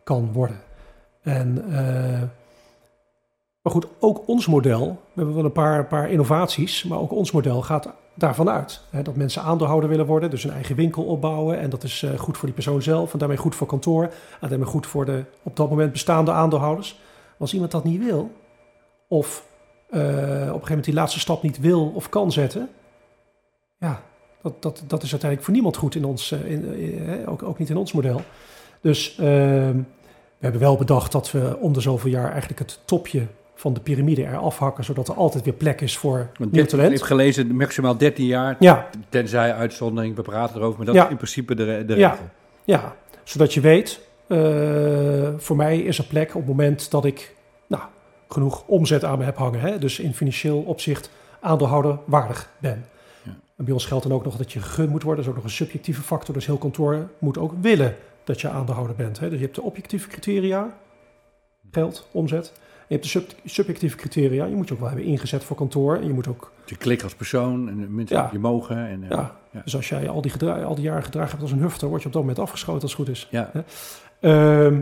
kan worden. En, eh, maar goed, ook ons model, we hebben wel een paar, paar innovaties, maar ook ons model gaat daarvan uit. Hè, dat mensen aandeelhouder willen worden, dus een eigen winkel opbouwen. En dat is eh, goed voor die persoon zelf en daarmee goed voor kantoor. En daarmee goed voor de op dat moment bestaande aandeelhouders. Als iemand dat niet wil, of eh, op een gegeven moment die laatste stap niet wil of kan zetten, ja, dat, dat, dat is uiteindelijk voor niemand goed in ons, eh, in, ook, ook niet in ons model. Dus ehm, we hebben wel bedacht dat we om de zoveel jaar eigenlijk het topje van de piramide eraf hakken, zodat er altijd weer plek is voor Want nieuw 13 ik talent. heb gelezen, maximaal 13 jaar, Ja, tenzij uitzondering, we praten erover, maar dat Ja. is in principe de, de Ja. regel. Ja, zodat je weet, eh, voor mij is er plek op het moment dat ik nou, genoeg omzet aan me heb hangen. Hè? Dus in financieel opzicht aandeelhouder waardig ben. Ja. En bij ons geldt dan ook nog dat je gegund moet worden. Dat is ook nog een subjectieve factor. Dus heel kantoor moet ook willen dat je aandeelhouder bent. Hè? Dus je hebt de objectieve criteria, geld, omzet. Je hebt de sub- subjectieve criteria. Je moet je ook wel hebben ingezet voor kantoor. En je moet ook, Je klikt als persoon en mensen Ja. je mogen. En, eh, ja, ja. dus als jij al die, al die jaren gedragen hebt als een hufter, word je op dat moment afgeschoten als het goed is. ja. Ehm,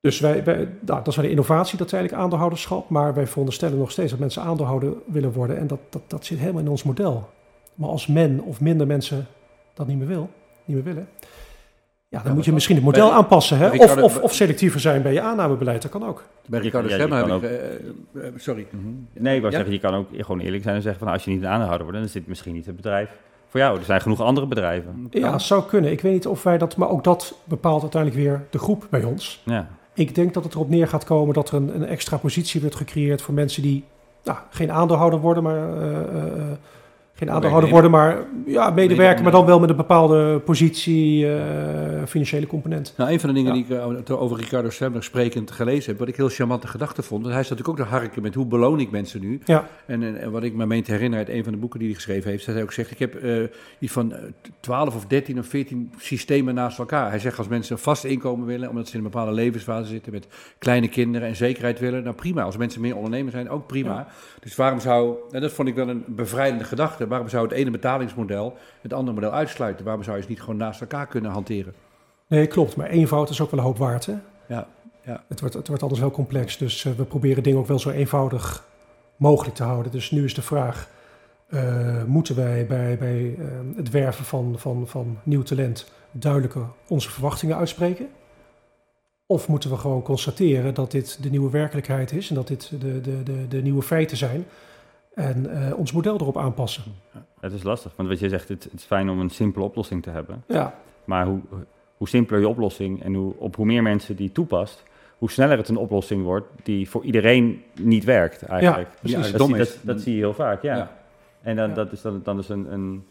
dus wij, wij, nou, dat is wel de innovatie, dat is eigenlijk aandeelhouderschap. Maar wij veronderstellen nog steeds dat mensen aandeelhouder willen worden. En dat, dat, dat zit helemaal in ons model. Maar als men of minder mensen dat niet meer, wil, niet meer willen... Ja, dan Ja, moet je misschien het model bij- aanpassen. Hè? Of, of, of selectiever zijn bij je aannamebeleid, dat kan ook. Bij Ricardo ja, Stemmer heb ik... eh, eh, sorry. Nee, ik wou Ja? zeggen, je kan ook gewoon eerlijk zijn en zeggen van nou, als je niet een aandeelhouder wordt, dan is dit misschien niet het bedrijf voor jou. Er zijn genoeg andere bedrijven. Ja, zou kunnen. Ik weet niet of wij dat... Maar ook dat bepaalt uiteindelijk weer de groep bij ons. Ja. Ik denk dat het erop neer gaat komen dat er een, een extra positie wordt gecreëerd voor mensen die nou, geen aandeelhouder worden, maar eh, eh, eh, geen aandeelhouder worden, maar ja, medewerker, maar dan wel met een bepaalde positie, eh, financiële component. Nou, een van de dingen Ja. die ik eh, over Ricardo Stemmer sprekend gelezen heb, wat ik heel charmante gedachte vond, want hij staat natuurlijk ook te harken met hoe beloon ik mensen nu. Ja. En, en, en wat ik me meen te herinneren uit een van de boeken die hij geschreven heeft, dat hij ook zegt, ik heb eh, iets van eh, 12 of 13 of 14 systemen naast elkaar. Hij zegt als mensen een vast inkomen willen, omdat ze in een bepaalde levensfase zitten met kleine kinderen en zekerheid willen, nou prima. Als mensen meer ondernemer zijn, ook prima. Ja. Dus waarom zou, en dat vond ik wel een bevrijdende gedachte, waarom zou het ene betalingsmodel het andere model uitsluiten? Waarom zou je ze niet gewoon naast elkaar kunnen hanteren? Nee, klopt. Maar eenvoud is ook wel een hoop waard. Hè? Ja, ja. Het, wordt, het wordt anders heel complex. Dus eh, we proberen dingen ook wel zo eenvoudig mogelijk te houden. Dus nu is de vraag: eh, moeten wij bij, bij eh, het werven van, van, van nieuw talent duidelijker onze verwachtingen uitspreken? Of moeten we gewoon constateren dat dit de nieuwe werkelijkheid is en dat dit de, de, de, de nieuwe feiten zijn en eh, ons model erop aanpassen? Het is lastig, want wat je zegt, het, het is fijn om een simpele oplossing te hebben. Ja, Maar hoe, hoe simpeler je oplossing en hoe, op hoe meer mensen die toepast, hoe sneller het een oplossing wordt die voor iedereen niet werkt eigenlijk. Ja, precies. Ja, dat, zie, dat, dat zie je heel vaak, ja. Ja. En dan, Ja. dat is dan, dan is een, een,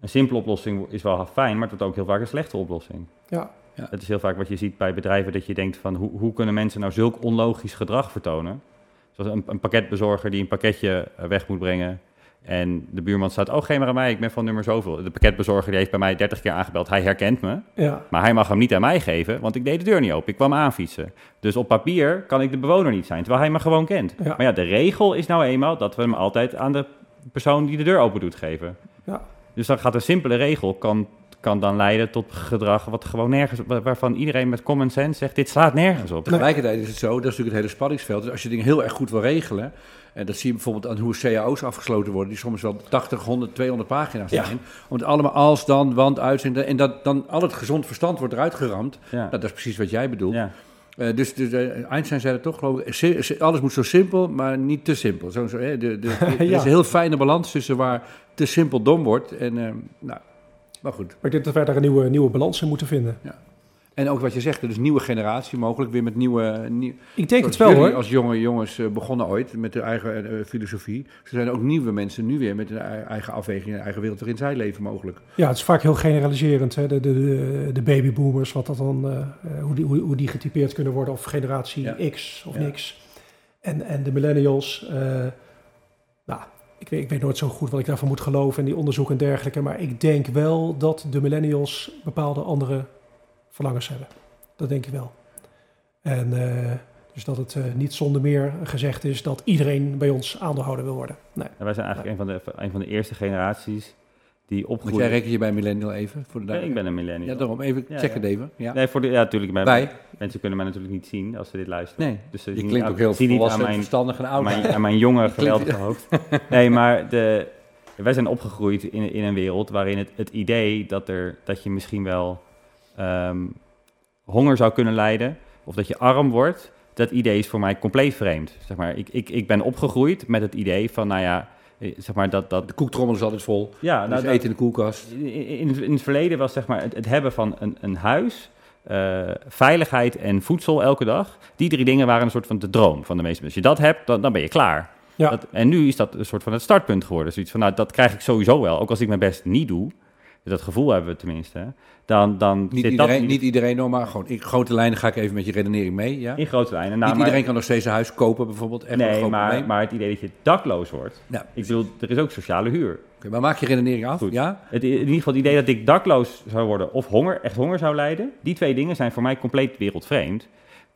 een simpele oplossing is wel fijn, maar het wordt ook heel vaak een slechte oplossing. ja, Dat is heel vaak wat je ziet bij bedrijven, dat je denkt van hoe, hoe kunnen mensen nou zulk onlogisch gedrag vertonen? Zoals een, een pakketbezorger die een pakketje eh, weg moet brengen en de buurman staat, oh geef maar aan mij, ik ben van nummer zoveel. De pakketbezorger die heeft bij mij 30 keer aangebeld, hij herkent me. ja, Maar hij mag hem niet aan mij geven, want ik deed de deur niet open. Ik kwam aanfietsen. Dus op papier kan ik de bewoner niet zijn, terwijl hij me gewoon kent. Ja. Maar ja, de regel is nou eenmaal dat we hem altijd aan de persoon die de deur open doet geven. ja. Dus dan gaat een simpele regel kan, kan dan leiden tot gedrag wat gewoon nergens, wa- waarvan iedereen met common sense zegt, dit slaat nergens op. Tegelijkertijd is het zo, dat is natuurlijk het hele spanningsveld. Dus als je dingen heel erg goed wil regelen, en dat zie je bijvoorbeeld aan hoe cao's afgesloten worden, die soms wel 80, 100, 200 pagina's Ja. zijn. Om het allemaal als, dan, want, uitzenden. En dat dan al het gezond verstand wordt eruit geramd. Ja. Nou, dat is precies wat jij bedoelt. Ja. Eh, dus dus eh, Einstein zei het toch, geloof ik. si- Alles moet zo simpel, maar niet te simpel. Zo, zo, hè, de, de, Er Ja. is een heel fijne balans tussen waar te simpel dom wordt. En, eh, nou, maar goed. Maar ik denk dat wij daar een nieuwe, nieuwe balans in moeten vinden. En ook wat je zegt, dus nieuwe generatie mogelijk weer met nieuwe... nieuw- Ik denk het wel hoor. als jonge jongens eh, begonnen ooit met hun eigen eh, filosofie. Er zijn ook nieuwe mensen nu weer met hun ei- eigen afweging en eigen wereld waarin zij leven mogelijk. Ja, het is vaak heel generaliserend. Hè? De, de, de, de babyboomers, wat dat dan, eh, hoe, die, hoe, hoe die getypeerd kunnen worden, of generatie Ja. X of Ja. niks. En, en de millennials, ik weet, ik weet nooit zo goed wat ik daarvan moet geloven en die onderzoeken en dergelijke. Maar ik denk wel dat de millennials bepaalde andere verlangens hebben. Dat denk ik wel. En eh, dus dat het eh, niet zonder meer gezegd is dat iedereen bij ons aandeelhouder wil worden. Nee. En wij zijn eigenlijk een, van de, een van de eerste generaties die Want jij opgroeien. reken je bij millennial even? Voor de Ja, ik ben een millennial. Ja, daarom even, Ja, check ja. het even. Ja. Nee, voor de, ja, natuurlijk. Wij? Mensen kunnen mij natuurlijk niet zien als ze dit luisteren. Nee, Dus ze je zien klinkt niet- ook heel zien niet aan volwassen, mijn, verstandig en oud. mijn, aan mijn jonge, geweldige hoofd. Nee, maar de, wij zijn opgegroeid in, in een wereld waarin het, het idee dat, er, dat je misschien wel ehm, honger zou kunnen lijden, of dat je arm wordt, dat idee is voor mij compleet vreemd. Zeg maar, ik, ik, ik ben opgegroeid met het idee van, nou ja, eh, zeg maar dat... dat De koektrommel is altijd vol. ja, Nou, dus dat- eten in de koelkast. in, in, het verleden was zeg maar het, het hebben van een, een huis, eh, veiligheid en voedsel elke dag. Die drie dingen waren een soort van de droom van de meeste mensen. Als je dat hebt, dan, dan ben je klaar. Ja. Dat, en nu is dat een soort van het startpunt geworden. Zoiets van, nou, dat krijg ik sowieso wel. Ook als ik mijn best niet doe, dat gevoel hebben we tenminste, dan, dan Niet zit iedereen, dat niet iedereen maar gewoon in grote lijnen ga ik even met je redenering mee. Ja? in grote lijnen. Nou, niet maar- iedereen kan nog steeds een huis kopen bijvoorbeeld. Echt nee, maar, maar het idee dat je dakloos wordt. Ja, Ik bedoel, er is ook sociale huur. Oké, maar maak je redenering af. Goed. Ja? Het, in ieder geval het idee dat ik dakloos zou worden of honger, echt honger zou lijden. Die twee dingen zijn voor mij compleet wereldvreemd.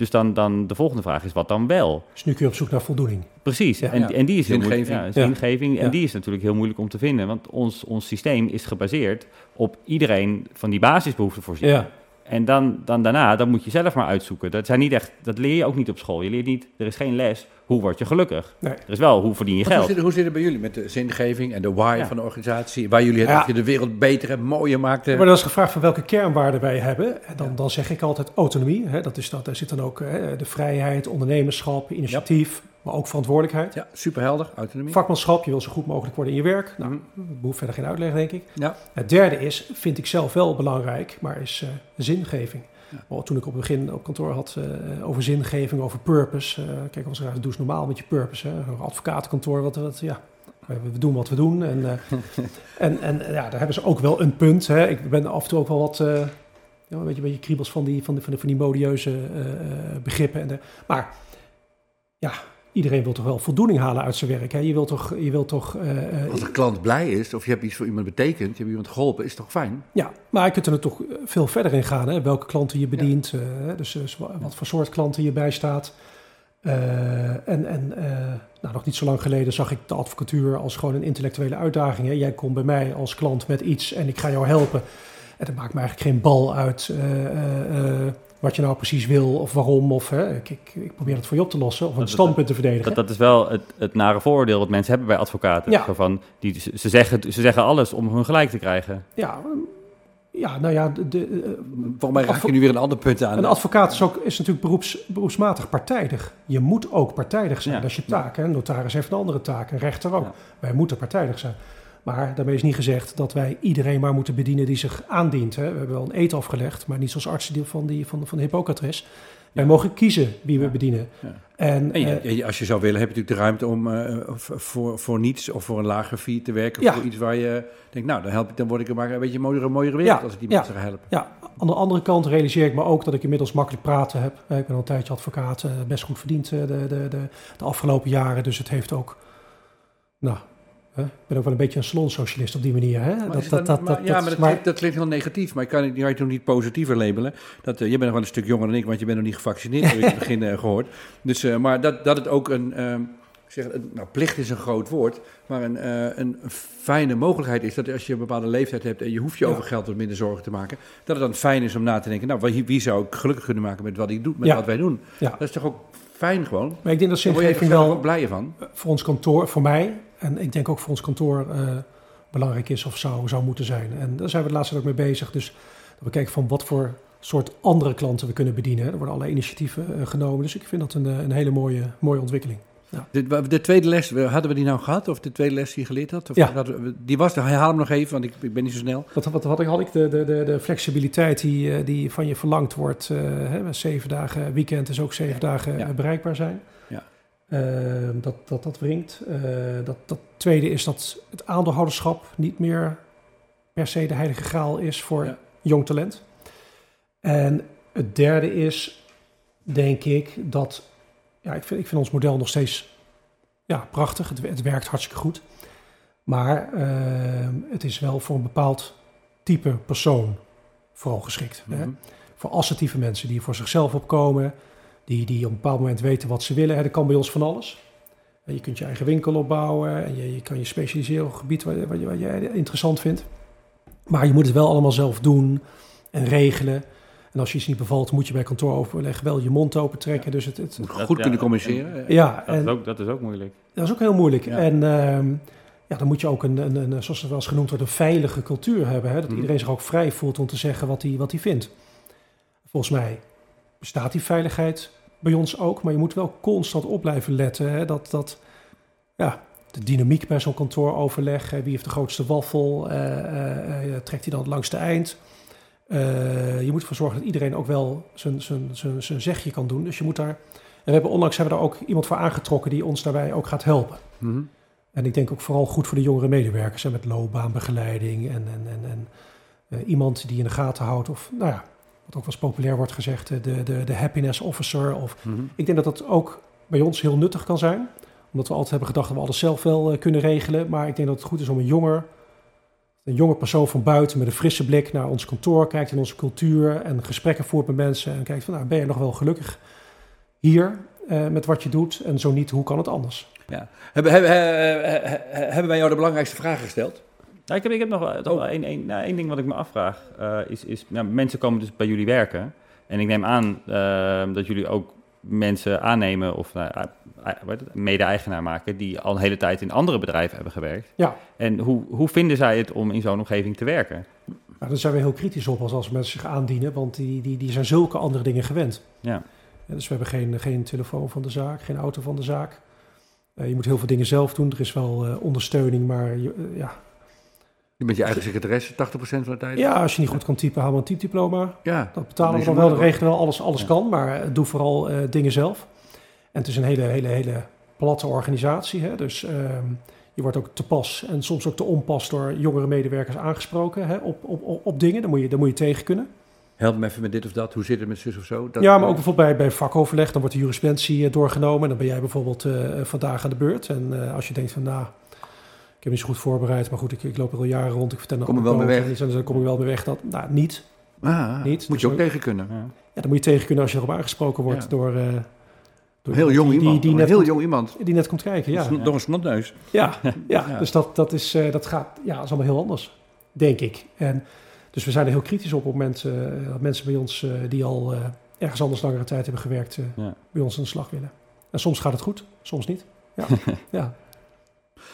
Dus dan, dan de volgende vraag is wat dan wel? Dus nu kun je op zoek naar voldoening. Precies. Ja. en, Ja. en die is heel moeilijk. Zingeving. Ja, zingeving. En die is natuurlijk heel moeilijk om te vinden. Want ons, ons systeem is gebaseerd op iedereen van die basisbehoeften voorzien. Ja. En dan, dan daarna, dan moet je zelf maar uitzoeken. Dat, zijn niet echt, dat leer je ook niet op school. Je leert niet, er is geen les, hoe word je gelukkig? Nee. Er is wel, hoe verdien je Want Hoe geld? zit, het, hoe zit het bij jullie met de zingeving en de why Ja. van de organisatie? Waar jullie het, Ja. dat je de wereld beter en mooier maakt? Maar dan is gevraagd van welke kernwaarden wij hebben. En dan, dan zeg ik altijd autonomie. Hè, dat is dat, daar zit dan ook hè, de vrijheid, ondernemerschap, initiatief, maar ook verantwoordelijkheid. Ja, superhelder, autonomie. Vakmanschap, je wil zo goed mogelijk worden in je werk. Nou, dat behoeft verder geen uitleg, denk ik. Ja. Het derde is, vind ik zelf wel belangrijk, maar is eh, zingeving. Maar toen ik op het begin op kantoor had eh, over zingeving, over purpose. eh, kijk, als doe eens normaal met je purpose. Hè? Een advocatenkantoor, wat, wat ja, we, doen wat we doen. En, en, en ja, daar hebben ze ook wel een punt. Hè? Ik ben af en toe ook wel wat, ja, een beetje, een beetje kriebels van die, van, die, van, die, van die modieuze begrippen. En de, maar ja, iedereen wil toch wel voldoening halen uit zijn werk. Hè? Je wilt toch, je wilt toch eh, eh, Als een klant blij is, of je hebt iets voor iemand betekend, je hebt iemand geholpen, is toch fijn? Ja, maar je kunt er toch veel verder in gaan. Hè? Welke klanten je bedient, eh, dus, dus wa- wat voor soort klanten je bijstaat. En en nou, nog niet zo lang geleden zag ik de advocatuur als gewoon een intellectuele uitdaging. Hè? Jij komt bij mij als klant met iets en ik ga jou helpen. En dat maakt me eigenlijk geen bal uit wat je nou precies wil of waarom. Of hè, ik, ik, ik probeer het voor je op te lossen of een Dat- standpunt te verdedigen. Dat, dat is wel het, het nare vooroordeel wat mensen hebben bij advocaten. Ja. Zo van, die, ze, ze zeggen, ze zeggen alles om hun gelijk te krijgen. ja, ja, nou ja, de, de, eh, Volgens mij raak je nu weer een ander punt aan. Een advocaat is, ook, is natuurlijk beroeps, beroepsmatig partijdig. Je moet ook partijdig zijn. Ja. Dat is je taak. Hè? Een notaris heeft een andere taak. Een rechter ook. Ja. Wij moeten partijdig zijn. Maar daarmee is niet gezegd dat wij iedereen maar moeten bedienen die zich aandient. Hè? We hebben wel een eet afgelegd, maar niet zoals artsen van, die, van, van de Hippocrates. Wij mogen kiezen wie we bedienen. Ja. En, En je- eh, als je zou willen, heb je natuurlijk de ruimte om eh, v- voor, voor niets of voor een lager fee te werken. Ja. Voor iets waar je denkt, nou, dan, help ik, dan word ik er maar een beetje een mooiere, mooiere wereld Ja, als ik die mensen ga helpen. ja, aan de andere kant realiseer ik me ook dat ik inmiddels makkelijk praten heb. Eh, Ik ben al een tijdje advocaat, eh, best goed verdiend eh, de, de, de, de afgelopen jaren. Dus het heeft ook, nou, ik ben ook wel een beetje een salonsocialist op die manier. Hè? Maar Dat, dat, dat, maar- ja, maar dat, maar- klinkt, dat klinkt heel negatief. Maar ik kan, het- je kan het niet positiever labelen. Dat, eh, je bent nog wel een stuk jonger dan ik, want je bent nog niet gevaccineerd, heb ik in het begin eh, gehoord. Dus, eh, maar dat, dat het ook een, ehm, zeg, een- nou, plicht is een groot woord, maar een, een fijne mogelijkheid is dat als je een bepaalde leeftijd hebt en je hoeft je Ja. over geld wat minder zorgen te maken, dat het dan fijn is om na te denken, nou, wie, wie zou ik gelukkig kunnen maken met wat ik doe, met Ja. wat wij doen. Ja. Dat is toch ook fijn gewoon? maar ik denk dat zingeving wel ook blijer van. voor ons kantoor, voor mij, en ik denk ook voor ons kantoor, eh, belangrijk is of zou, zou moeten zijn. En daar zijn we de laatste tijd ook mee bezig. Dus dat we kijken van wat voor soort andere klanten we kunnen bedienen. Er worden allerlei initiatieven eh, genomen. Dus ik vind dat een, eh, een hele mooie, mooie ontwikkeling. De, de tweede les, hadden we die nou gehad? Of de tweede les die je geleerd had? Of Ja. hadden die was, er, herhaal hem nog even, want ik, ik ben niet zo snel. Wat, wat had ik? Had ik de, de, de, flexibiliteit die, die van je verlangd wordt. hè, zeven dagen weekend is ook zeven dagen Ja. bereikbaar zijn. Ehm, dat, dat dat wringt. Eh, dat, dat tweede is dat het aandeelhouderschap niet meer per se de heilige graal is voor Ja. jong talent. En het derde is, denk ik, dat ja, ik vind, ik vind ons model nog steeds ja, prachtig. Het, het werkt hartstikke goed. Maar ehm, het is wel voor een bepaald type persoon vooral geschikt. Hè? Mhm. Voor assertieve mensen die voor zichzelf opkomen, die, die op een bepaald moment weten wat ze willen. Hè? Dat kan bij ons van alles. En Je kunt je eigen winkel opbouwen en je, je kan je specialiseren op een gebied wat, je- wat, je, wat jij interessant vindt. Maar je moet het wel allemaal zelf doen en regelen. En als je iets niet bevalt, moet je bij kantooroverleg wel je mond open trekken. Dus het, het, Moet Dat- goed ja, kunnen communiceren. ja, Dat, en, is ook, dat is ook moeilijk. dat is ook heel moeilijk. Ja. En ehm, ja, dan moet je ook een, een, een, zoals het wel eens genoemd wordt, een veilige cultuur hebben. Hè? Dat Mhm. iedereen zich ook vrij voelt om te zeggen wat hij, wat hij vindt. Volgens mij bestaat die veiligheid bij ons ook, maar je moet wel constant op blijven letten. Hè, dat, dat ja, de dynamiek bij zo'n kantooroverleg, hè, wie heeft de grootste waffel, eh, eh, eh, trekt hij dan langs de eind. Je moet ervoor zorgen dat iedereen ook wel zijn, zijn, zijn, zijn zegje kan doen. Dus je moet daar. En we hebben onlangs hebben we daar ook iemand voor aangetrokken die ons daarbij ook gaat helpen. Mhm. En ik denk ook vooral goed voor de jongere medewerkers. Hè, met loopbaanbegeleiding en, en, en, en iemand die in de gaten houdt. Of nou ja, wat ook wel eens populair wordt gezegd, eh, de, de, de happiness officer. Of, Mhm. ik denk dat dat ook bij ons heel nuttig kan zijn. Omdat we altijd hebben gedacht dat we alles zelf wel eh, kunnen regelen. Maar ik denk dat het goed is om een jonger, een jonge persoon van buiten met een frisse blik naar ons kantoor kijkt in onze cultuur en gesprekken voert met mensen en kijkt van nou ben je nog wel gelukkig hier eh, met wat je doet en zo niet hoe kan het anders? Ja. Hebben, hebben, hebben wij jou de belangrijkste vragen gesteld? Nou, ik heb, ik heb nog wel, wel één, één, nou, één ding wat ik me afvraag. eh, is, is nou, mensen komen dus bij jullie werken. En ik neem aan eh, dat jullie ook mensen aannemen of nou, eh, eh, mede-eigenaar maken... die al een hele tijd in andere bedrijven hebben gewerkt. Ja. En hoe, hoe vinden zij het om in zo'n omgeving te werken? Nou, daar zijn we heel kritisch op als, als mensen zich aandienen, want die, die, die zijn zulke andere dingen gewend. Ja. Dus we hebben geen, geen telefoon van de zaak, geen auto van de zaak. Je moet heel veel dingen zelf doen. Er is wel ondersteuning, maar je, ja. Je bent je eigen secretaresse 80% van de tijd? ja, als je niet goed kan typen, haal een typediploma. Ja. Dat betalen we dan wel, de regelen wel, alles, alles Ja. kan. Maar eh, doe vooral eh, dingen zelf. En het is een hele, hele, hele platte organisatie. Hè? Dus ehm, je wordt ook te pas en soms ook te onpas door jongere medewerkers aangesproken hè? Op, op, op, op dingen. Daar moet, je, daar moet je tegen kunnen. Help me even met dit of dat. Hoe zit het met zus of zo? Dat, ja, maar ook bijvoorbeeld bij, bij vakoverleg, dan wordt de jurisprudentie eh, doorgenomen. En dan ben jij bijvoorbeeld vandaag aan de beurt. En als je denkt van, nou, ik heb niet zo goed voorbereid, maar goed, ik, ik loop er al jaren rond. Ik vertel nog Kom er wel mee weg. En dan kom ik wel mee weg. Dat, nou, niet. Ah, Niet. Moet je ook tegen kunnen. Ja. Ja, dan moet je tegen kunnen als je erop aangesproken wordt Ja. door, eh, door Heel jong die, iemand. Die, die, een net heel komt, jong iemand. die net komt kijken, ja. Door een snotneus. Ja, ja, Ja. dus dat, dat, is, eh, dat gaat, ja, dat is allemaal heel anders, denk ik. En, dus we zijn er heel kritisch op op mensen, eh, dat mensen bij ons die al eh, ergens anders langere tijd hebben gewerkt, eh, Ja. bij ons aan de slag willen. En soms gaat het goed, soms niet. Ja, ja.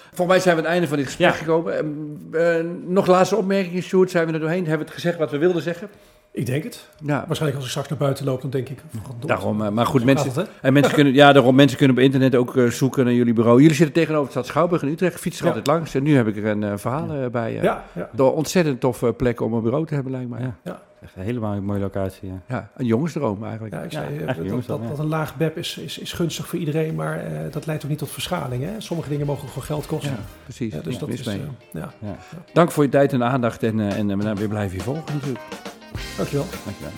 Volgens mij zijn we aan het einde van dit gesprek Ja. gekomen. Ehm, eh, nog laatste opmerkingen, Sjoerd. Zijn we er doorheen? Hebben we het gezegd wat we wilden zeggen? ik denk het. Ja, Waarschijnlijk als ik straks naar buiten loop, dan denk ik... verdomd. daarom. eh, maar goed, mensen, het, en mensen kunnen, ja, daarom, mensen kunnen op internet ook eh, zoeken naar jullie bureau. Jullie zitten tegenover de stad Schouwburg in Utrecht. Fiets er Ja. altijd langs. En nu heb ik er een verhaal bij. Ja, ja. Door ontzettend toffe plek om een bureau te hebben, lijkt mij. Ja. Ja, Echt een helemaal mooie locatie. Ja. een jongensdroom eigenlijk. Ja, ik Ja, zei, eh, eigenlijk dat, dat, ja. een laag BEP is, is, is gunstig voor iedereen, maar eh, dat leidt ook niet tot verschaling. Hè? Sommige dingen mogen gewoon geld kosten. Ja, precies. Ja, dus Ja, dat is, mee. eh, ja. Dank voor je tijd en aandacht. En, en we blijven je volgen natuurlijk. Dankjewel. Dankjewel.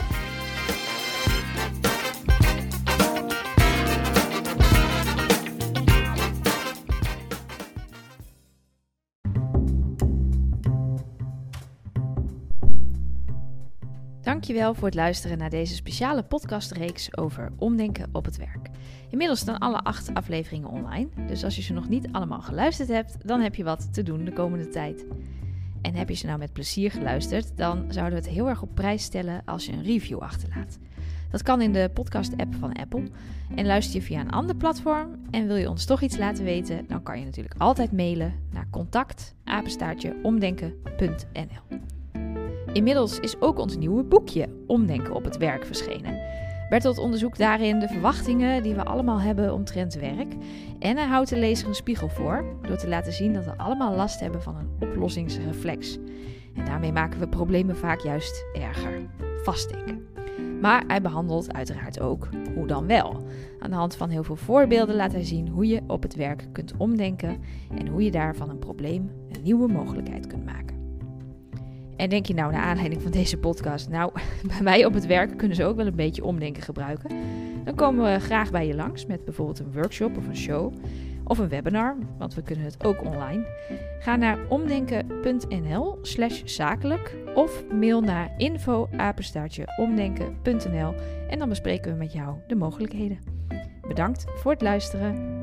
Dankjewel voor het luisteren naar deze speciale podcastreeks over omdenken op het werk. Inmiddels staan alle acht afleveringen online, dus als je ze nog niet allemaal geluisterd hebt, dan heb je wat te doen de komende tijd. En heb je ze nou met plezier geluisterd, dan zouden we het heel erg op prijs stellen als je een review achterlaat. Dat kan in de podcast-app van Apple. En luister je via een ander platform en wil je ons toch iets laten weten, dan kan je natuurlijk altijd mailen naar contact@omdenken.nl. Inmiddels is ook ons nieuwe boekje Omdenken op het werk verschenen. Bertolt onderzoekt daarin de verwachtingen die we allemaal hebben omtrent werk. En hij houdt de lezer een spiegel voor door te laten zien dat we allemaal last hebben van een oplossingsreflex. En daarmee maken we problemen vaak juist erger. Vastdenken. Maar hij behandelt uiteraard ook hoe dan wel. Aan de hand van heel veel voorbeelden laat hij zien hoe je op het werk kunt omdenken en hoe je daar van een probleem een nieuwe mogelijkheid kunt maken. En denk je nou naar aanleiding van deze podcast, nou, bij mij op het werk kunnen ze ook wel een beetje omdenken gebruiken. Dan komen we graag bij je langs met bijvoorbeeld een workshop of een show of een webinar, want we kunnen het ook online. Ga naar omdenken.nl slash zakelijk of mail naar info omdenken.nl en dan bespreken we met jou de mogelijkheden. Bedankt voor het luisteren.